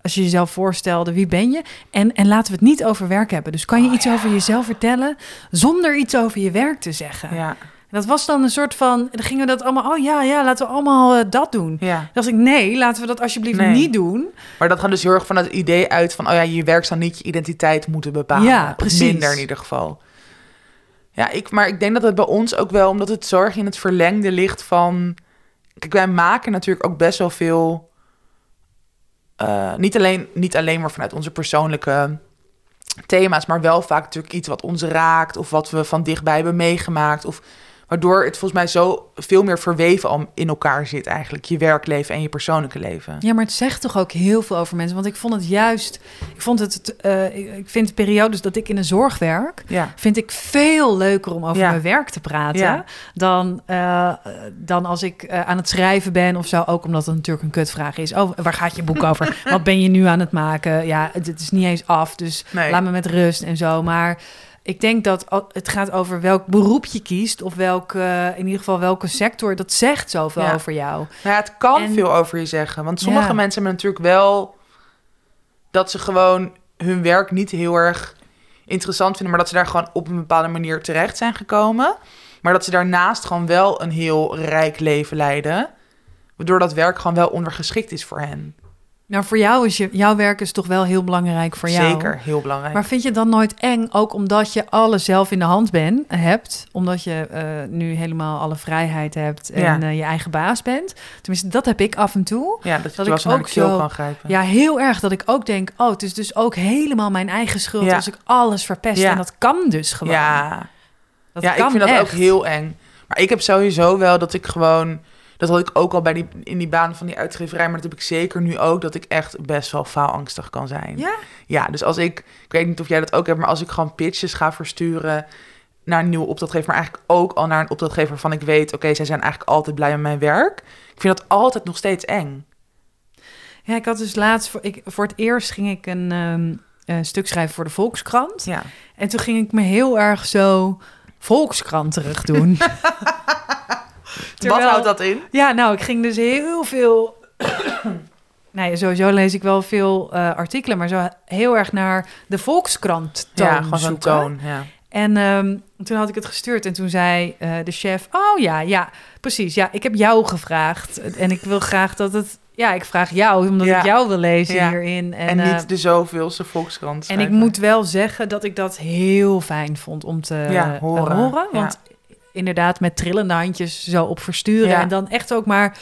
als je jezelf voorstelde, wie ben je? En, en laten we het niet over werk hebben. Dus kan je Oh, iets ja. over jezelf vertellen zonder iets over je werk te zeggen? Ja, Dat was dan een soort van, dan gingen we dat allemaal, oh ja, ja, laten we allemaal eh, dat doen. ja. Dan dacht ik, nee, laten we dat alsjeblieft Nee. niet doen. Maar dat gaat dus heel erg van het idee uit van... oh ja, je werk zal niet je identiteit moeten bepalen. Ja, precies. Minder in ieder geval. Ja, ik, maar ik denk dat het bij ons ook wel... omdat het zorg in het verlengde ligt van... Kijk, wij maken natuurlijk ook best wel veel... eh, niet, alleen, niet alleen maar vanuit onze persoonlijke thema's... maar wel vaak natuurlijk iets wat ons raakt... of wat we van dichtbij hebben meegemaakt... of waardoor het volgens mij zo veel meer verweven al in elkaar zit eigenlijk. Je werkleven en je persoonlijke leven. Ja, maar het zegt toch ook heel veel over mensen. Want ik vond het juist, ik vond het, eh, ik- vind de periodes dat ik in de zorg werk, Ja, vind ik veel leuker om over Ja. mijn werk te praten Ja. dan, eh, dan als ik eh, aan het schrijven ben of zo. Ook omdat het natuurlijk een kutvraag is. Oh, waar gaat je boek over? Wat ben je nu aan het maken? Ja, het, het is niet eens af, dus nee. laat me met rust en zo. Maar ik denk dat het gaat over welk beroep je kiest of welke, in ieder geval welke sector. Dat zegt zoveel Ja. over jou. Ja, het kan En- veel over je zeggen. Want sommige Ja. mensen hebben natuurlijk wel dat ze gewoon hun werk niet heel erg interessant vinden, maar dat ze daar gewoon op een bepaalde manier terecht zijn gekomen. Maar dat ze daarnaast gewoon wel een heel rijk leven leiden. Waardoor dat werk gewoon wel ondergeschikt is voor hen. Nou, voor jou is je, jouw werk is toch wel heel belangrijk voor jou. Zeker, heel belangrijk. Maar vind je het dan nooit eng, ook omdat je alles zelf in de hand ben, hebt, omdat je eh, nu helemaal alle vrijheid hebt en Ja. eh, je eigen baas bent? Tenminste, dat heb ik af en toe. ja, dat, dat je ik ook zo- kan grijpen. Ja, heel erg dat ik ook denk, oh, het is dus ook helemaal mijn eigen schuld Ja. als ik alles verpest. Ja. En dat kan dus gewoon. ja. dat ja, ik vind dat ook heel eng. Maar ik heb sowieso wel dat ik gewoon... Dat had ik ook al bij die, in die baan van die uitgeverij. Maar dat heb ik zeker nu ook. Dat ik echt best wel faalangstig kan zijn. Ja? Ja, dus als ik... Ik weet niet of jij dat ook hebt. Maar als ik gewoon pitches ga versturen naar een nieuwe opdrachtgever. Maar eigenlijk ook al naar een opdrachtgever waarvan ik weet... Oké, zij zijn eigenlijk altijd blij met mijn werk. Ik vind dat altijd nog steeds eng. Ja, ik had dus laatst... Voor, ik, voor het eerst ging ik een ehm, een stuk schrijven voor de Volkskrant. Ja. En toen ging ik me heel erg zo Volkskrant terug doen. Wat houdt dat in? Ja, nou, ik ging dus heel veel... ja, sowieso lees ik wel veel eh, artikelen, maar zo heel erg naar de Volkskrant toon Ja, gewoon zoeken. toon. Ja. En ehm, toen had ik het gestuurd en toen zei eh, de chef... Oh ja, ja, precies. Ja, ik heb jou gevraagd. En ik wil graag dat het... Ja, ik vraag jou, omdat Ja. ik jou wil lezen Ja. hierin. En, En, eh, niet de zoveelste Volkskrant en ik moet wel zeggen dat ik dat heel fijn vond om te Ja, eh, horen. horen. Want inderdaad, met trillende handjes zo op versturen. Ja. En dan echt ook maar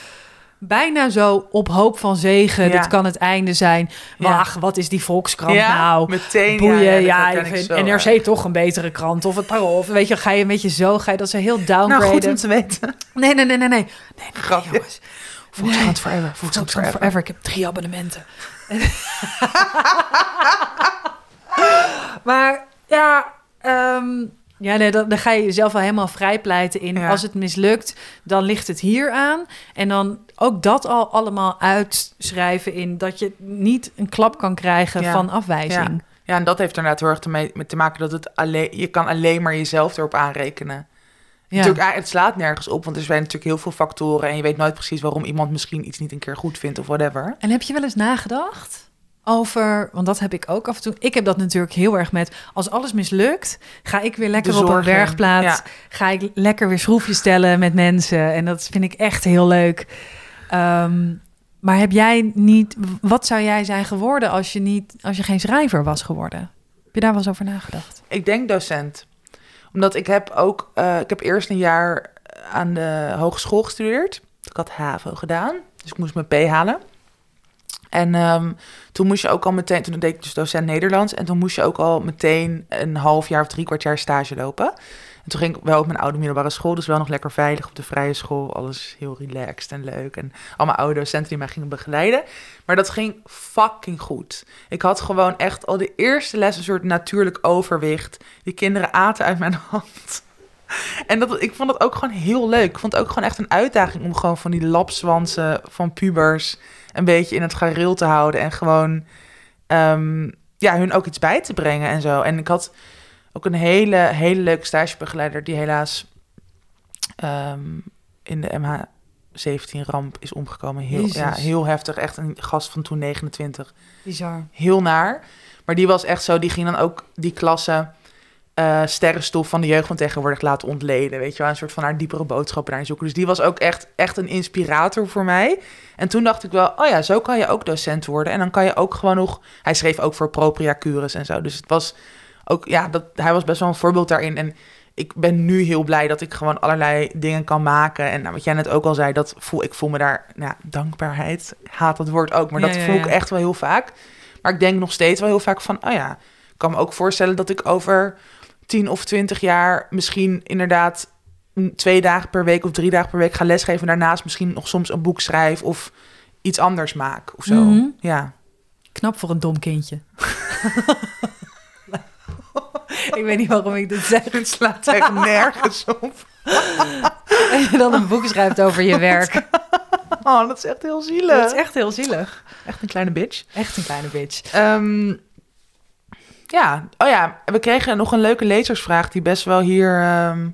bijna zo op hoop van zegen. Ja. Dit kan het einde zijn. Ja. Wacht, wat is die Volkskrant ja, nou? meteen. Boeien, ja, ja, ik en zo NRC toch een betere krant. Of het parool. Of weet je, ga je een beetje zo, ga je dat zo heel downgraden. Nou, goed om te weten. Nee, nee, nee, nee, nee. Grapje. Jongens, Volkskrant forever. Volkskrant forever. forever. Ik heb drie abonnementen. maar ja, ehm, ja nee, dan, dan ga je jezelf wel helemaal vrijpleiten in. Ja. Als het mislukt, dan ligt het hier aan. En dan ook dat al allemaal uitschrijven in dat je niet een klap kan krijgen Ja. van afwijzing. Ja, en dat heeft er inderdaad heel erg te, mee- met te maken dat het alleen, je kan alleen maar jezelf erop aanrekenen. Ja. Natuurlijk, ah, het slaat nergens op, want er zijn natuurlijk heel veel factoren en je weet nooit precies waarom iemand misschien iets niet een keer goed vindt of whatever. En heb je wel eens nagedacht over, want dat heb ik ook af en toe. Ik heb dat natuurlijk heel erg met als alles mislukt, ga ik weer lekker op een Ja. ga ik lekker weer schroefjes stellen met mensen en dat vind ik echt heel leuk. Ehm, maar heb jij niet, wat zou jij zijn geworden als je niet, als je geen schrijver was geworden? Heb je daar wel eens over nagedacht? Ik denk docent. Omdat ik heb ook, eh, ik heb eerst een jaar aan de hogeschool gestudeerd. Ik had HAVO gedaan, dus ik moest mijn P halen. En ehm, toen moest je ook al meteen, toen deed ik dus docent Nederlands. En toen moest je ook al meteen een half jaar of drie kwart jaar stage lopen. En toen ging ik wel op mijn oude middelbare school, dus wel nog lekker veilig op de vrije school. Alles heel relaxed en leuk. En allemaal oude docenten die mij gingen begeleiden. Maar dat ging fucking goed. Ik had gewoon echt al de eerste les een soort natuurlijk overwicht. Die kinderen aten uit mijn hand. En dat, ik vond het ook gewoon heel leuk. Ik vond het ook gewoon echt een uitdaging om gewoon van die lapswansen van pubers een beetje in het gareel te houden. En gewoon ehm, ja, hun ook iets bij te brengen en zo. En ik had ook een hele, hele leuke stagebegeleider die helaas ehm, in de MH17-ramp is omgekomen. Heel, Jezus. ja, heel heftig. Echt een gast van toen 29 Bizar. heel naar. Maar die was echt zo, die ging dan ook die klasse eh sterrenstof van de jeugd van tegenwoordig laten ontleden. Weet je wel, een soort van haar diepere boodschappen daarin zoeken. Dus die was ook echt, echt een inspirator voor mij. En toen dacht ik wel, oh ja, zo kan je ook docent worden. En dan kan je ook gewoon nog... Hij schreef ook voor Propria Cures en zo. Dus het was ook, ja, dat, hij was best wel een voorbeeld daarin. En ik ben nu heel blij dat ik gewoon allerlei dingen kan maken. En nou, wat jij net ook al zei, dat voel, ik voel me daar, nou, ja, dankbaarheid, haat dat woord ook. Maar Ja, dat ja, voel ik echt wel heel vaak. Maar ik denk nog steeds wel heel vaak van, oh ja, ik kan me ook voorstellen dat ik over tien of twintig jaar misschien inderdaad twee dagen per week of drie dagen per week ga lesgeven. En daarnaast misschien nog soms een boek schrijf of iets anders maak of zo. Mhm. Ja. Knap voor een dom kindje. ik weet niet waarom ik dit zeg. Het slaat echt nergens op. En je dan een boek schrijft over je werk. Oh, dat is echt heel zielig. Dat is echt heel zielig. echt een kleine bitch. Echt een kleine bitch. Ehm, ja, oh ja, we kregen nog een leuke lezersvraag die best wel hier... ehm,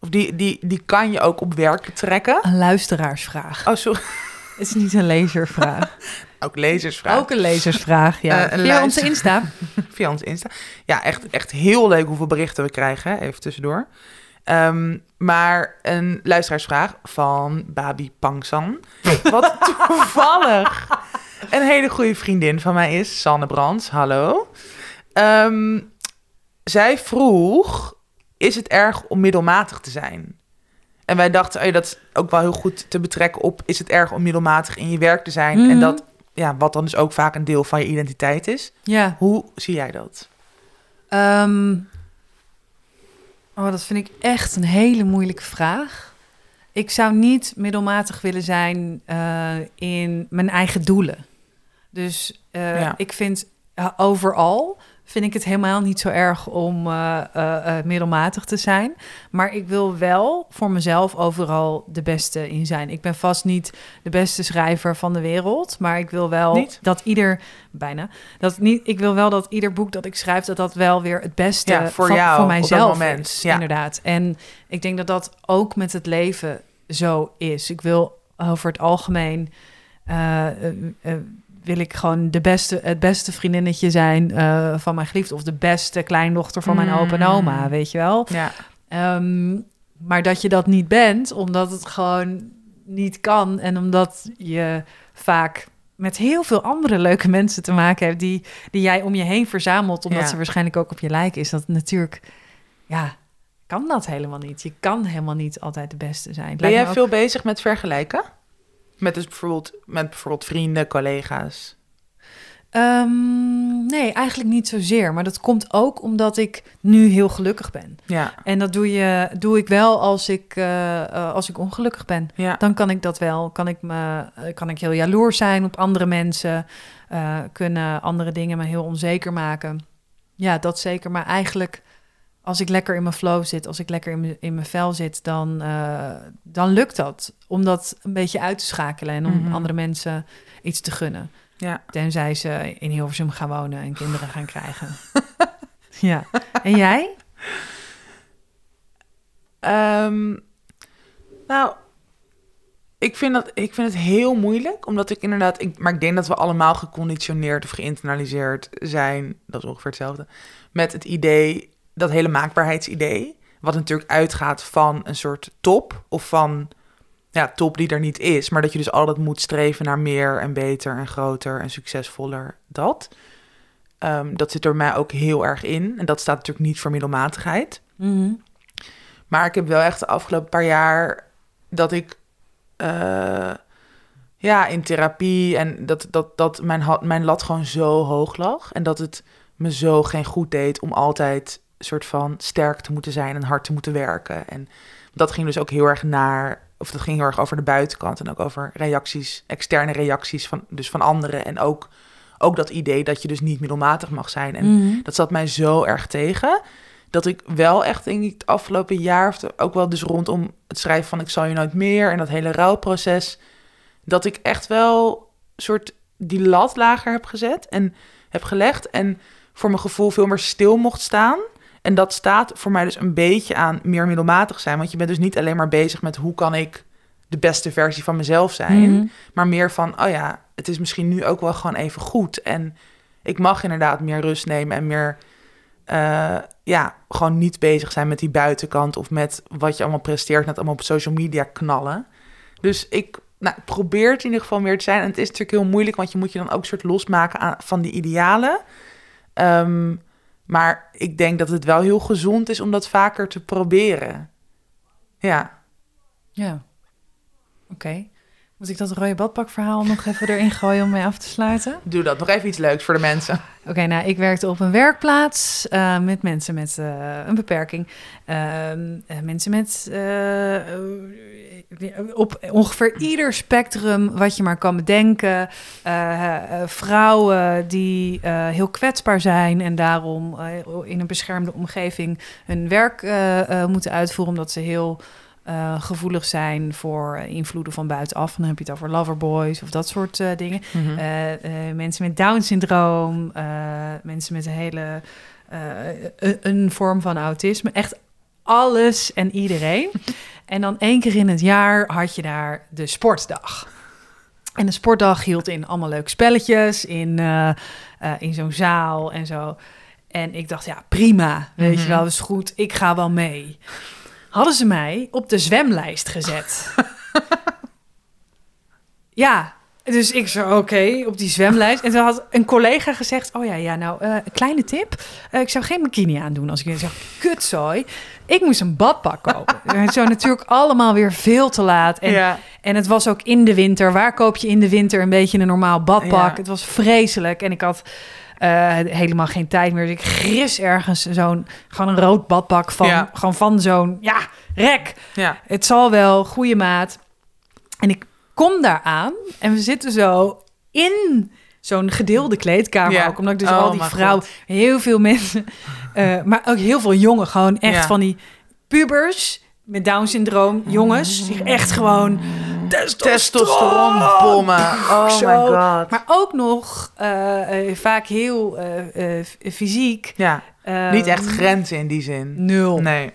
of die, die, die kan je ook op werk trekken. Een luisteraarsvraag. Oh, sorry. Het is niet een lezervraag. Ook lezersvraag. Ook een lezersvraag, ja. Een Via onze Insta. Via ons Insta. Ja, echt, echt heel leuk hoeveel berichten we krijgen. hè, Even tussendoor. Ehm, maar een luisteraarsvraag van Babi Pangsan. Wat toevallig een hele goede vriendin van mij is. Sanne Brands, hallo. Ehm, zij vroeg, is het erg om middelmatig te zijn? En wij dachten, oh ja, dat is ook wel heel goed te betrekken op... is het erg om middelmatig in je werk te zijn? En Mhm. dat, ja, wat dan dus ook vaak een deel van je identiteit is. Ja. Hoe zie jij dat? Ehm, oh, dat vind ik echt een hele moeilijke vraag. Ik zou niet middelmatig willen zijn eh, in mijn eigen doelen. Dus eh, Ja. ik vind eh, overal vind ik het helemaal niet zo erg om eh, eh, eh, middelmatig te zijn. Maar ik wil wel voor mezelf overal de beste in zijn. Ik ben vast niet de beste schrijver van de wereld, maar ik wil wel Niet? dat ieder bijna dat niet. Ik wil wel dat ieder boek dat ik schrijf dat dat wel weer het beste Ja, voor van, jou voor op dat mijzelf moment. is. Ja. Inderdaad. En ik denk dat dat ook met het leven zo is. Ik wil over het algemeen wil ik gewoon de beste, het beste vriendinnetje zijn eh, van mijn geliefde of de beste kleindochter van mijn Mm. opa en oma, weet je wel. Ja, Ehm, maar dat je dat niet bent, omdat het gewoon niet kan en omdat je vaak met heel veel andere leuke mensen te maken hebt die, die jij om je heen verzamelt, omdat Ja. ze waarschijnlijk ook op je lijken, is dat natuurlijk, ja, kan dat helemaal niet. Je kan helemaal niet altijd de beste zijn. Ben jij ook- veel bezig met vergelijken? Met, dus bijvoorbeeld, met bijvoorbeeld vrienden, collega's? Ehm, nee, eigenlijk niet zozeer. Maar dat komt ook omdat ik nu heel gelukkig ben. Ja, En dat doe, je, doe ik wel als ik, eh, eh, als ik ongelukkig ben. ja. Dan kan ik dat wel. Kan ik, me, eh, kan ik heel jaloers zijn op andere mensen. Kunnen andere dingen me heel onzeker maken. Ja, dat zeker. Maar eigenlijk, als ik lekker in mijn flow zit, als ik lekker in mijn, in mijn vel zit, dan, eh, dan lukt dat. Om dat een beetje uit te schakelen en om Mhm. andere mensen iets te gunnen. ja. Tenzij ze in Hilversum gaan wonen en kinderen gaan krijgen. ja. En jij? Ehm, nou, ik vind, dat, ik vind het heel moeilijk, omdat ik inderdaad... Ik, maar ik denk dat we allemaal geconditioneerd of geïnternaliseerd zijn. Dat is ongeveer hetzelfde. Met het idee, dat hele maakbaarheidsidee... wat natuurlijk uitgaat van een soort top of van... Ja, top die er niet is, maar dat je dus altijd moet streven naar meer en beter en groter en succesvoller. Dat. Ehm, dat zit er mij ook heel erg in. En dat staat natuurlijk niet voor middelmatigheid. Mhm. Maar ik heb wel echt de afgelopen paar jaar dat ik eh, ja, in therapie en dat, dat, dat mijn, mijn lat gewoon zo hoog lag. En dat het me zo geen goed deed om altijd soort van sterk te moeten zijn en hard te moeten werken. En dat ging dus ook heel erg naar, of dat ging heel erg over de buitenkant en ook over reacties, externe reacties van, dus van anderen. En ook, ook dat idee dat je dus niet middelmatig mag zijn. En Mhm. dat zat mij zo erg tegen. Dat ik wel echt, denk ik, het afgelopen jaar, of ook wel dus rondom het schrijven van Ik zal je nooit meer en dat hele rouwproces, dat ik echt wel soort die lat lager heb gezet en heb gelegd. En voor mijn gevoel veel meer stil mocht staan. En dat staat voor mij dus een beetje aan meer middelmatig zijn. Want je bent dus niet alleen maar bezig met hoe kan ik de beste versie van mezelf zijn. Mhm. Maar meer van, oh ja, het is misschien nu ook wel gewoon even goed. En ik mag inderdaad meer rust nemen en meer, eh, ja, gewoon niet bezig zijn met die buitenkant of met wat je allemaal presteert, net allemaal op social media knallen. Dus ik nou, probeer het in ieder geval meer te zijn. En het is natuurlijk heel moeilijk, want je moet je dan ook soort losmaken aan, van die idealen. Ehm, maar ik denk dat het wel heel gezond is om dat vaker te proberen. Ja. Ja. Oké. Moet ik dat rode badpakverhaal nog even erin gooien om mee af te sluiten? Doe dat. Nog even iets leuks voor de mensen. Oké, nou, ik werkte op een werkplaats eh, met mensen met eh, een beperking. Ehm, eh, mensen met op ongeveer ieder spectrum wat je maar kan bedenken. Eh, eh, vrouwen die eh, heel kwetsbaar zijn en daarom eh, in een beschermde omgeving hun werk eh, eh, moeten uitvoeren, omdat ze heel eh, gevoelig zijn voor invloeden van buitenaf. Dan heb je het over loverboys of dat soort eh, dingen. Mhm. Eh, eh, mensen met Down-syndroom, eh, mensen met een hele eh, een, een vorm van autisme. Echt alles en iedereen. en dan één keer in het jaar had je daar de sportdag. En de sportdag hield in allemaal leuke spelletjes, in, eh, eh, in zo'n zaal en zo. En ik dacht, ja, prima, weet je Mhm. wel, is goed, ik ga wel mee. Hadden ze mij op de zwemlijst gezet. ja, dus ik zo, oké, op die zwemlijst. En toen had een collega gezegd, oh ja, ja, nou, eh, een kleine tip. Eh, ik zou geen bikini aandoen als ik zeg, kutzooi. Ik moest een badpak kopen. En zo natuurlijk allemaal weer veel te laat. En, ja. en het was ook in de winter. Waar koop je in de winter een beetje een normaal badpak? Ja. Het was vreselijk. En ik had eh, helemaal geen tijd meer. Dus ik gris ergens zo'n, gewoon een rood badpak van, Ja. gewoon van zo'n, ja, rek. ja. Het zal wel, goede maat. En ik kom daar aan en we zitten zo in zo'n gedeelde kleedkamer Ja. ook. Omdat ik dus Oh, al die vrouwen, heel veel mensen, eh, maar ook heel veel jongen, gewoon echt Ja. van die pubers met Down-syndroom, jongens, die echt gewoon Testosteronbommen. Oh Zo. my god. Maar ook nog eh, eh, vaak heel fysiek. Ja, Eh, niet echt grenzen in die zin. Nul. Nee.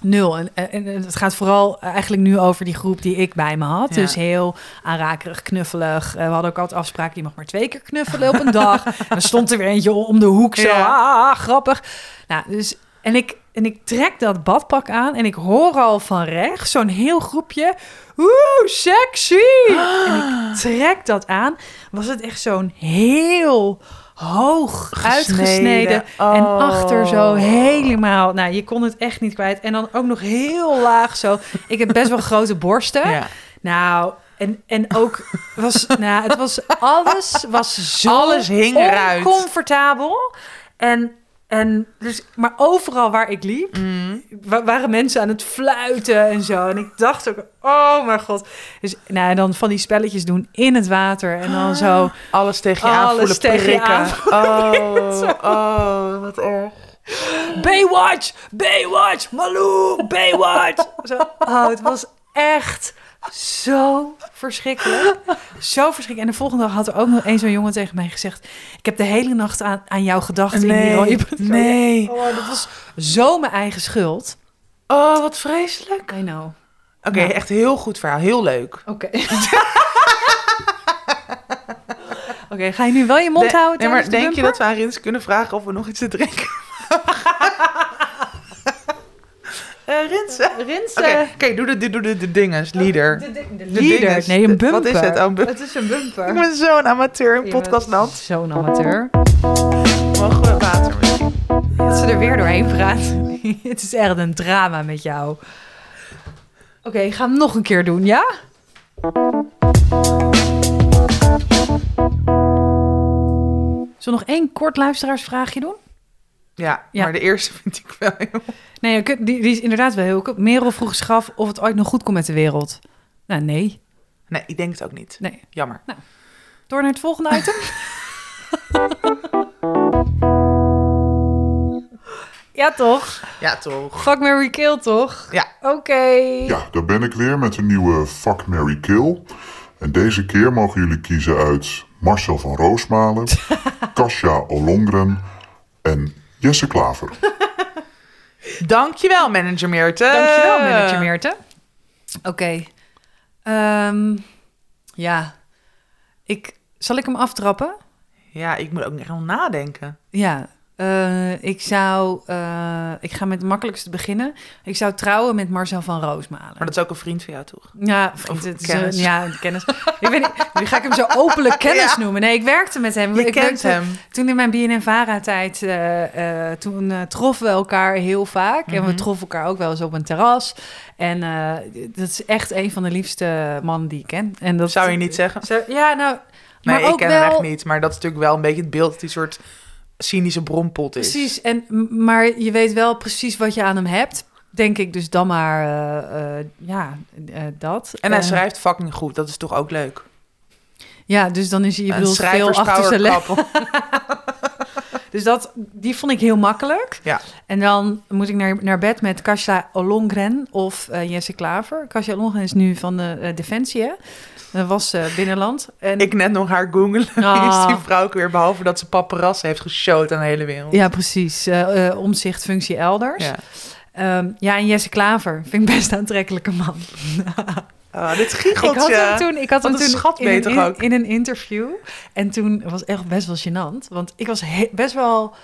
Nul. En, het gaat vooral eigenlijk nu over die groep die ik bij me had. Ja. Dus heel aanrakerig, knuffelig. Eh, we hadden ook altijd afspraken, je mag maar twee keer knuffelen op een dag. en dan stond er weer eentje om de hoek zo. Ja. Ah, grappig. Nou, dus, en, ik, en ik trek dat badpak aan en ik hoor al van rechts zo'n heel groepje. Oeh, sexy! En ik trek dat aan. Was het echt zo'n heel hoog uitgesneden Oh. en achter zo helemaal. Nou, je kon het echt niet kwijt. En dan ook nog heel laag zo. Ik heb best wel grote borsten. Ja. Nou, en, en ook was, nou, het was alles was zo Alles hing eruit. oncomfortabel. En, en dus, maar overal waar ik liep, Mm. wa- waren mensen aan het fluiten en zo. En ik dacht ook, oh mijn god. Dus nou, en dan van die spelletjes doen in het water en dan zo. Alles tegen je Alles aanvoelen, tegen je prikken. Oh, oh, wat erg. Baywatch, Baywatch, Malou, Baywatch. Zo, oh, het was echt zo verschrikkelijk. Zo verschrikkelijk. En de volgende dag had er ook nog één zo'n jongen tegen mij gezegd... ik heb de hele nacht aan, aan jou gedacht in die Nee, rode patroon." nee. Oh, dat was zo mijn eigen schuld. Oh, wat vreselijk. I know. Oké, echt heel goed verhaal. Heel leuk. Oké. Oké, ga je nu wel je mond De- houden nee, maar de denk je dat we aan Rins kunnen vragen of we nog iets te drinken Eh Rins, Oké, Rins, oké, doe de, doe de, de dinges, leader. De, de, de De leader. dinges. Nee, een De- bumper. wat is het? Oh, een bumper. Het is een bumper. Ik ben zo'n amateur in podcastland. Zo'n amateur. Mogen we water misschien? Dat ze er weer doorheen praat. het is echt een drama met jou. Oké, ik ga hem nog een keer doen, ja? Zullen we nog één kort luisteraarsvraagje doen? Ja, Ja. maar de eerste vind ik wel heel... Nee, die, die is inderdaad wel heel. Merel vroeg zich af of het ooit nog goed komt met de wereld. Nou, nee. Nee, ik denk het ook niet. Nee. Jammer. Door naar het volgende item. ja, toch? Ja, toch? Fuck, Mary Kill, toch? Ja. Oké. Ja, daar ben ik weer met een nieuwe Fuck, Mary Kill. En deze keer mogen jullie kiezen uit Marcel van Roosmalen, Kasia Olongren en Jesse Klaver. Dankjewel, manager Meerte. Dankjewel, manager Meerte. Oké. Ehm, ja. Ik, zal ik hem aftrappen? Ja, ik moet ook wel nadenken. Ja. Eh, ik zou... eh, ik ga met het makkelijkste beginnen. Ik zou trouwen met Marcel van Roosmalen. Maar dat is ook een vriend van jou, toch? Ja, vriend, het is kennis. een- ja, een kennis. ik weet niet, nu ga ik hem zo openlijk kennis Ja. noemen. Nee, ik werkte met hem. Je ik kent werkte- hem. Toen in mijn BNN-Vara-tijd, eh, eh, toen eh, troffen we elkaar heel vaak. En we Mhm. troffen elkaar ook wel eens op een terras. En eh, dat is echt een van de liefste mannen die ik ken. En dat Zou je niet zeggen? Zo- ja, nou... Nee, maar ik ook ken wel, hem echt niet. Maar dat is natuurlijk wel een beetje het beeld een soort cynische bronpot is. Precies, en, maar je weet wel precies wat je aan hem hebt. Denk ik dus dan maar, eh, eh, ja, eh, dat. En hij schrijft fucking goed. Dat is toch ook leuk? Ja, dus dan is hij, je een bedoelt, veel achter zijn. Dus dat, die vond ik heel makkelijk. Ja. En dan moet ik naar, naar bed met Kasia Olongren of Jesse Klaver. Kasia Olongren is nu van de Defensie, hè? Dat was eh, binnenland. En, ik net nog haar googelen. Ah. Is die vrouw ook weer, behalve dat ze paparazzi heeft geshowt aan de hele wereld. Ja, precies. Eh eh, omzicht, functie elders. Ja. Ehm, ja, en Jesse Klaver vind ik best een aantrekkelijke man. Ah, dit Ik giecheltje. had hem toen, ik had hem toen schat in, een, in, ook? in een interview. En toen was echt best wel gênant. Want ik was he- best wel...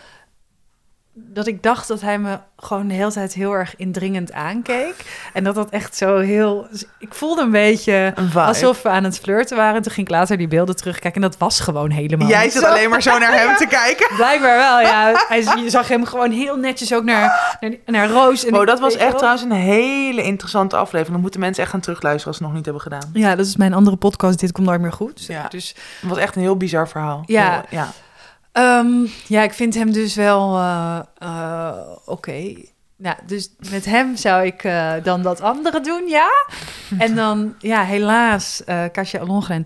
Dat ik dacht dat hij me gewoon de hele tijd heel erg indringend aankeek. En dat dat echt zo heel... Ik voelde een beetje Een alsof we aan het flirten waren. Toen ging ik later die beelden terugkijken. En dat was gewoon helemaal Jij zit alleen maar zo naar hem te kijken. Blijkbaar wel, ja. Hij, je zag hem gewoon heel netjes ook naar, naar, naar Roos. En Oh, dat was echt wel. trouwens een hele interessante aflevering. Dan moeten mensen echt gaan terugluisteren als ze het nog niet hebben gedaan. Ja, dat is mijn andere podcast. Dit komt nooit meer goed. Ja. Dus Het was echt een heel bizar verhaal. Ja. Ja. Ehm, ja, ik vind hem dus wel eh, eh, oké. Nou, dus met hem zou ik eh, dan dat andere doen, ja. En dan, ja, helaas, Kasia Alongren.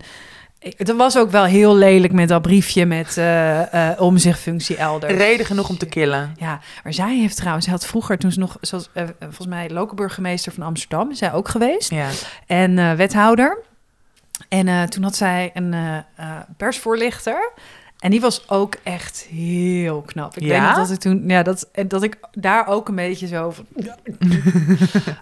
Het was ook wel heel lelijk met dat briefje met eh eh omzichtfunctie elders. Reden genoeg om te killen. Ja, maar zij heeft trouwens, zij had vroeger toen ze nog, zoals, volgens mij, lokale burgemeester van Amsterdam, is zij ook geweest. Ja. En wethouder. En toen had zij een persvoorlichter. En die was ook echt heel knap. Ik Ja? weet nog dat ik toen, ja, dat, en dat ik daar ook een beetje zo van,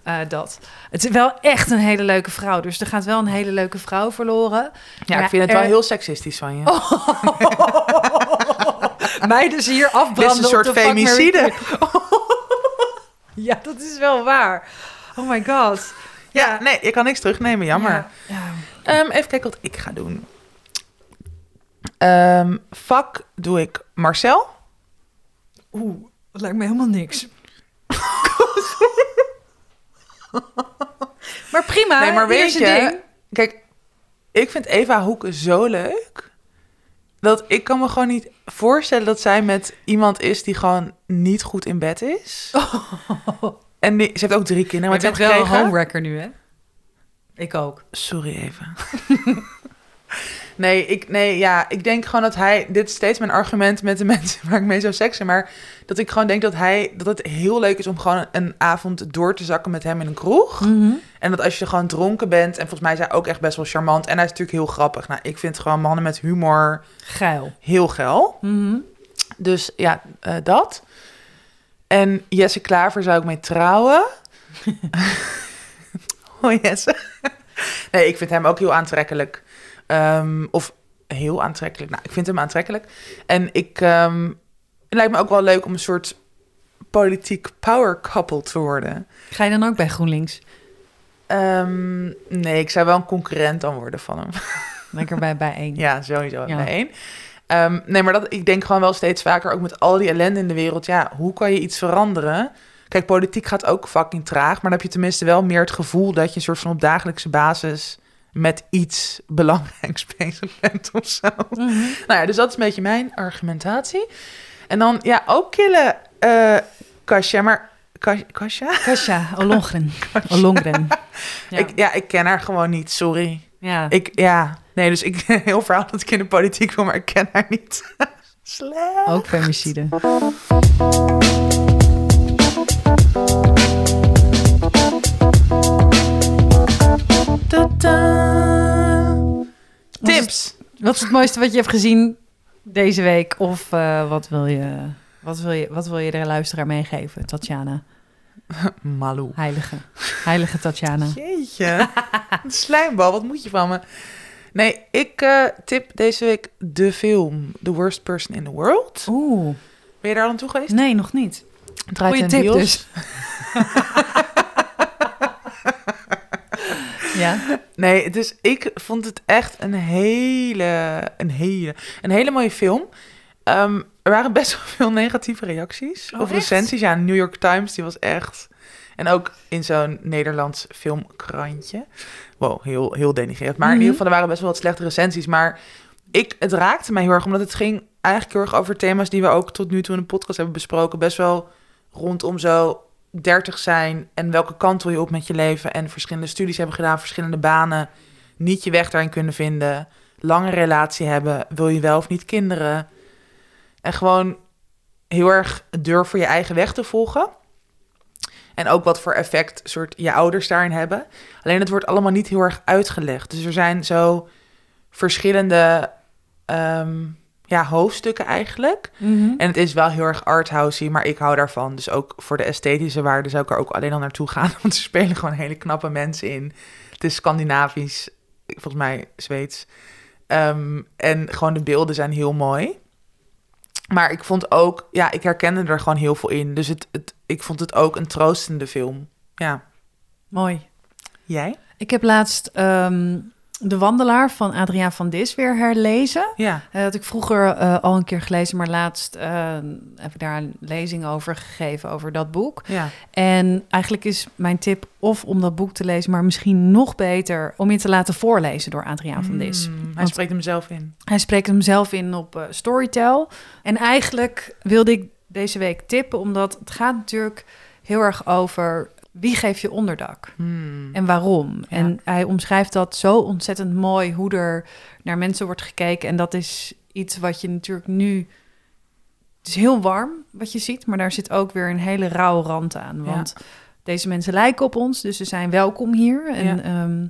Eh, dat. Het is wel echt een hele leuke vrouw. Dus er gaat wel een hele leuke vrouw verloren. Ja, ik vind het wel heel seksistisch van je. Mij dus hier afbranden Dit is een soort femicide. ja, dat is wel waar. Oh my god. Ja, nee, je kan niks terugnemen, jammer. Ja, ja. Ehm, even kijken wat ik ga doen. Ehm vak doe ik Marcel. Oeh, dat lijkt me helemaal niks. maar prima. nee, maar weet je... ding. Kijk, ik vind Eva Hoek zo leuk... dat ik kan me gewoon niet voorstellen dat zij met iemand is... die gewoon niet goed in bed is. En die, ze heeft ook drie kinderen. Maar Maar je ze bent heeft wel een homewrecker nu, hè? Ik ook. Sorry even. nee, ik, nee, ja, ik denk gewoon dat hij... Dit is steeds mijn argument met de mensen waar ik mee zou seksen. Maar dat ik gewoon denk dat hij... Dat het heel leuk is om gewoon een avond door te zakken met hem in een kroeg. En dat als je gewoon dronken bent... En volgens mij is hij ook echt best wel charmant. En hij is natuurlijk heel grappig. Nou, ik vind gewoon mannen met humor Geil. heel geil. Mhm. Dus ja, eh, dat. En Jesse Klaver zou ik mee trouwen. Hoi Jesse. nee, ik vind hem ook heel aantrekkelijk. Ehm, of heel aantrekkelijk. Nou, ik vind hem aantrekkelijk. En ik... ehm, het lijkt me ook wel leuk om een soort politiek power couple te worden. Ga je dan ook bij GroenLinks? Ehm, nee, ik zou wel een concurrent dan worden van hem. Lekker bij bijeen. Ja, sowieso Ja. bij één. Nee, maar dat, ik denk gewoon wel steeds vaker, ook met al die ellende in de wereld, ja, hoe kan je iets veranderen? Kijk, politiek gaat ook fucking traag, maar dan heb je tenminste wel meer het gevoel dat je een soort van op dagelijkse basis met iets belangrijks bezig bent of zo. Mhm. Nou ja, dus dat is een beetje mijn argumentatie. En dan, ja, ook killen, eh Kasia, maar... Kas- Kasia? Kasja Olongren. Olongren. Ja. Ik, ja, ik ken haar gewoon niet, sorry. ja. Ik, ja, nee, dus ik heel verhaal dat ik in de politiek wil, maar ik ken haar niet. Slecht. Ook femicide. Tips. Wat is het mooiste wat je hebt gezien deze week? Of eh, wat, wil je, wat, wil je, wat wil je de luisteraar meegeven, Tatjana? Malou. Heilige. Heilige Tatjana. Jeetje. Een slijmbal, wat moet je van me? Nee, ik eh, tip deze week de film The Worst Person in the World. Oeh. Ben je daar al aan toe geweest? Nee, nog niet. Het draait Goeie in tip bios. dus. ja. Nee, dus ik vond het echt een hele, een hele, een hele mooie film. Ehm, er waren best wel veel negatieve reacties. Oh, of echt? recensies. Ja, New York Times, die was echt... En ook in zo'n Nederlands filmkrantje. Wow, heel, heel denigrerend. Maar in Mhm. ieder geval, er waren best wel wat slechte recensies. Maar ik, het raakte mij heel erg, omdat het ging eigenlijk heel erg over thema's... die we ook tot nu toe in de podcast hebben besproken. Best wel rondom zo 30 zijn en welke kant wil je op met je leven... en verschillende studies hebben gedaan, verschillende banen... niet je weg daarin kunnen vinden... lange relatie hebben, wil je wel of niet kinderen... en gewoon heel erg durven je eigen weg te volgen... En ook wat voor effect soort je ouders daarin hebben. Alleen het wordt allemaal niet heel erg uitgelegd. Dus er zijn zo verschillende ehm, ja, hoofdstukken eigenlijk. Mhm. En het is wel heel erg arthousey, maar ik hou daarvan. Dus ook voor de esthetische waarde zou ik er ook alleen al naartoe gaan. Want er spelen gewoon hele knappe mensen in. Het is Scandinavisch, volgens mij Zweeds. Ehm, en gewoon de beelden zijn heel mooi. Maar ik vond ook, ja, ik herkende er gewoon heel veel in. Dus het, het, ik vond het ook een troostende film. Ja. Mooi. Jij? Ik heb laatst ehm, De Wandelaar van Adriaan van Dis weer herlezen. Ja. Dat had ik vroeger eh, al een keer gelezen, maar laatst eh, heb ik daar een lezing over gegeven, over dat boek. Ja. En eigenlijk is mijn tip of om dat boek te lezen, maar misschien nog beter om je te laten voorlezen door Adriaan van Dis. Mm, hij spreekt hem zelf in. Hij spreekt hem zelf in op eh, Storytel. En eigenlijk wilde ik deze week tippen, omdat het gaat natuurlijk heel erg over wie geeft je onderdak? Hmm. En waarom? Ja. En hij omschrijft dat zo ontzettend mooi hoe er naar mensen wordt gekeken. En dat is iets wat je natuurlijk nu. Het is heel warm wat je ziet, maar daar zit ook weer een hele rauwe rand aan. Ja. Want deze mensen lijken op ons, dus ze zijn welkom hier. En Ja. ehm,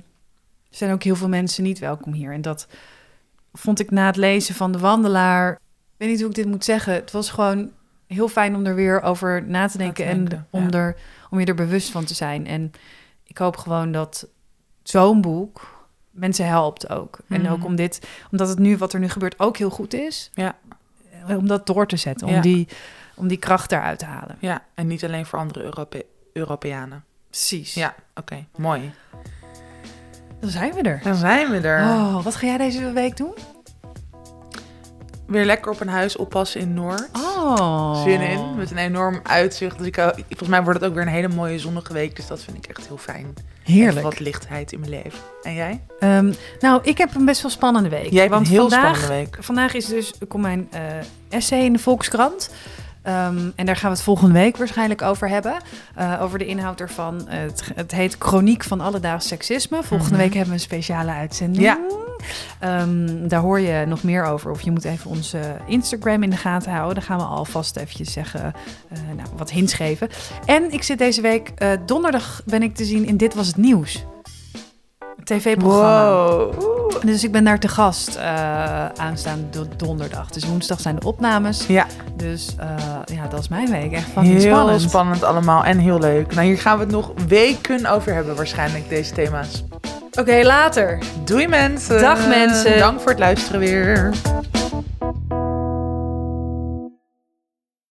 er zijn ook heel veel mensen niet welkom hier. En dat vond ik na het lezen van De Wandelaar. Ik weet niet hoe ik dit moet zeggen. Het was gewoon heel fijn om er weer over na te denken. denken, en om, er, om je er bewust van te zijn. En ik hoop gewoon dat zo'n boek mensen helpt ook. En Mhm. ook om dit, omdat het nu, wat er nu gebeurt, ook heel goed is. Ja. eh, Om dat door te zetten. Om, Ja. die, om die kracht eruit te halen. Ja, en niet alleen voor andere Europe Europeanen. Precies. Ja, oké, mooi. Dan zijn we er. Dan zijn we er. Oh, wat ga jij deze week doen? Weer lekker op een huis oppassen in Noord. Oh. Zin in, met een enorm uitzicht. Dus ik, volgens mij wordt het ook weer een hele mooie zonnige week. Dus dat vind ik echt heel fijn. Even Heerlijk. wat lichtheid in mijn leven. En jij? Ehm, nou, ik heb een best wel spannende week. Jij hebt want een heel vandaag, spannende week. Vandaag is dus komt mijn eh, essay in de Volkskrant. Ehm, en daar gaan we het volgende week waarschijnlijk over hebben. Eh, over de inhoud ervan. Het, het heet Chroniek van Alledaags Seksisme. Volgende Mhm. week hebben we een speciale uitzending. Ja. Ehm, daar hoor je nog meer over. Of je moet even onze Instagram in de gaten houden. Dan gaan we alvast eventjes zeggen, eh, nou, wat hints geven. En ik zit deze week, eh, donderdag ben ik te zien in Dit Was Het Nieuws. Tv-programma. Wow. Dus ik ben daar te gast eh aanstaande do- donderdag. Dus woensdag zijn de opnames. Ja, Dus eh, ja, dat is mijn week. Echt fucking heel spannend. spannend. allemaal en heel leuk. Nou, hier gaan we het nog weken over hebben waarschijnlijk, deze thema's. Oké, later. Doei mensen. Dag, mensen. Dank voor het luisteren weer.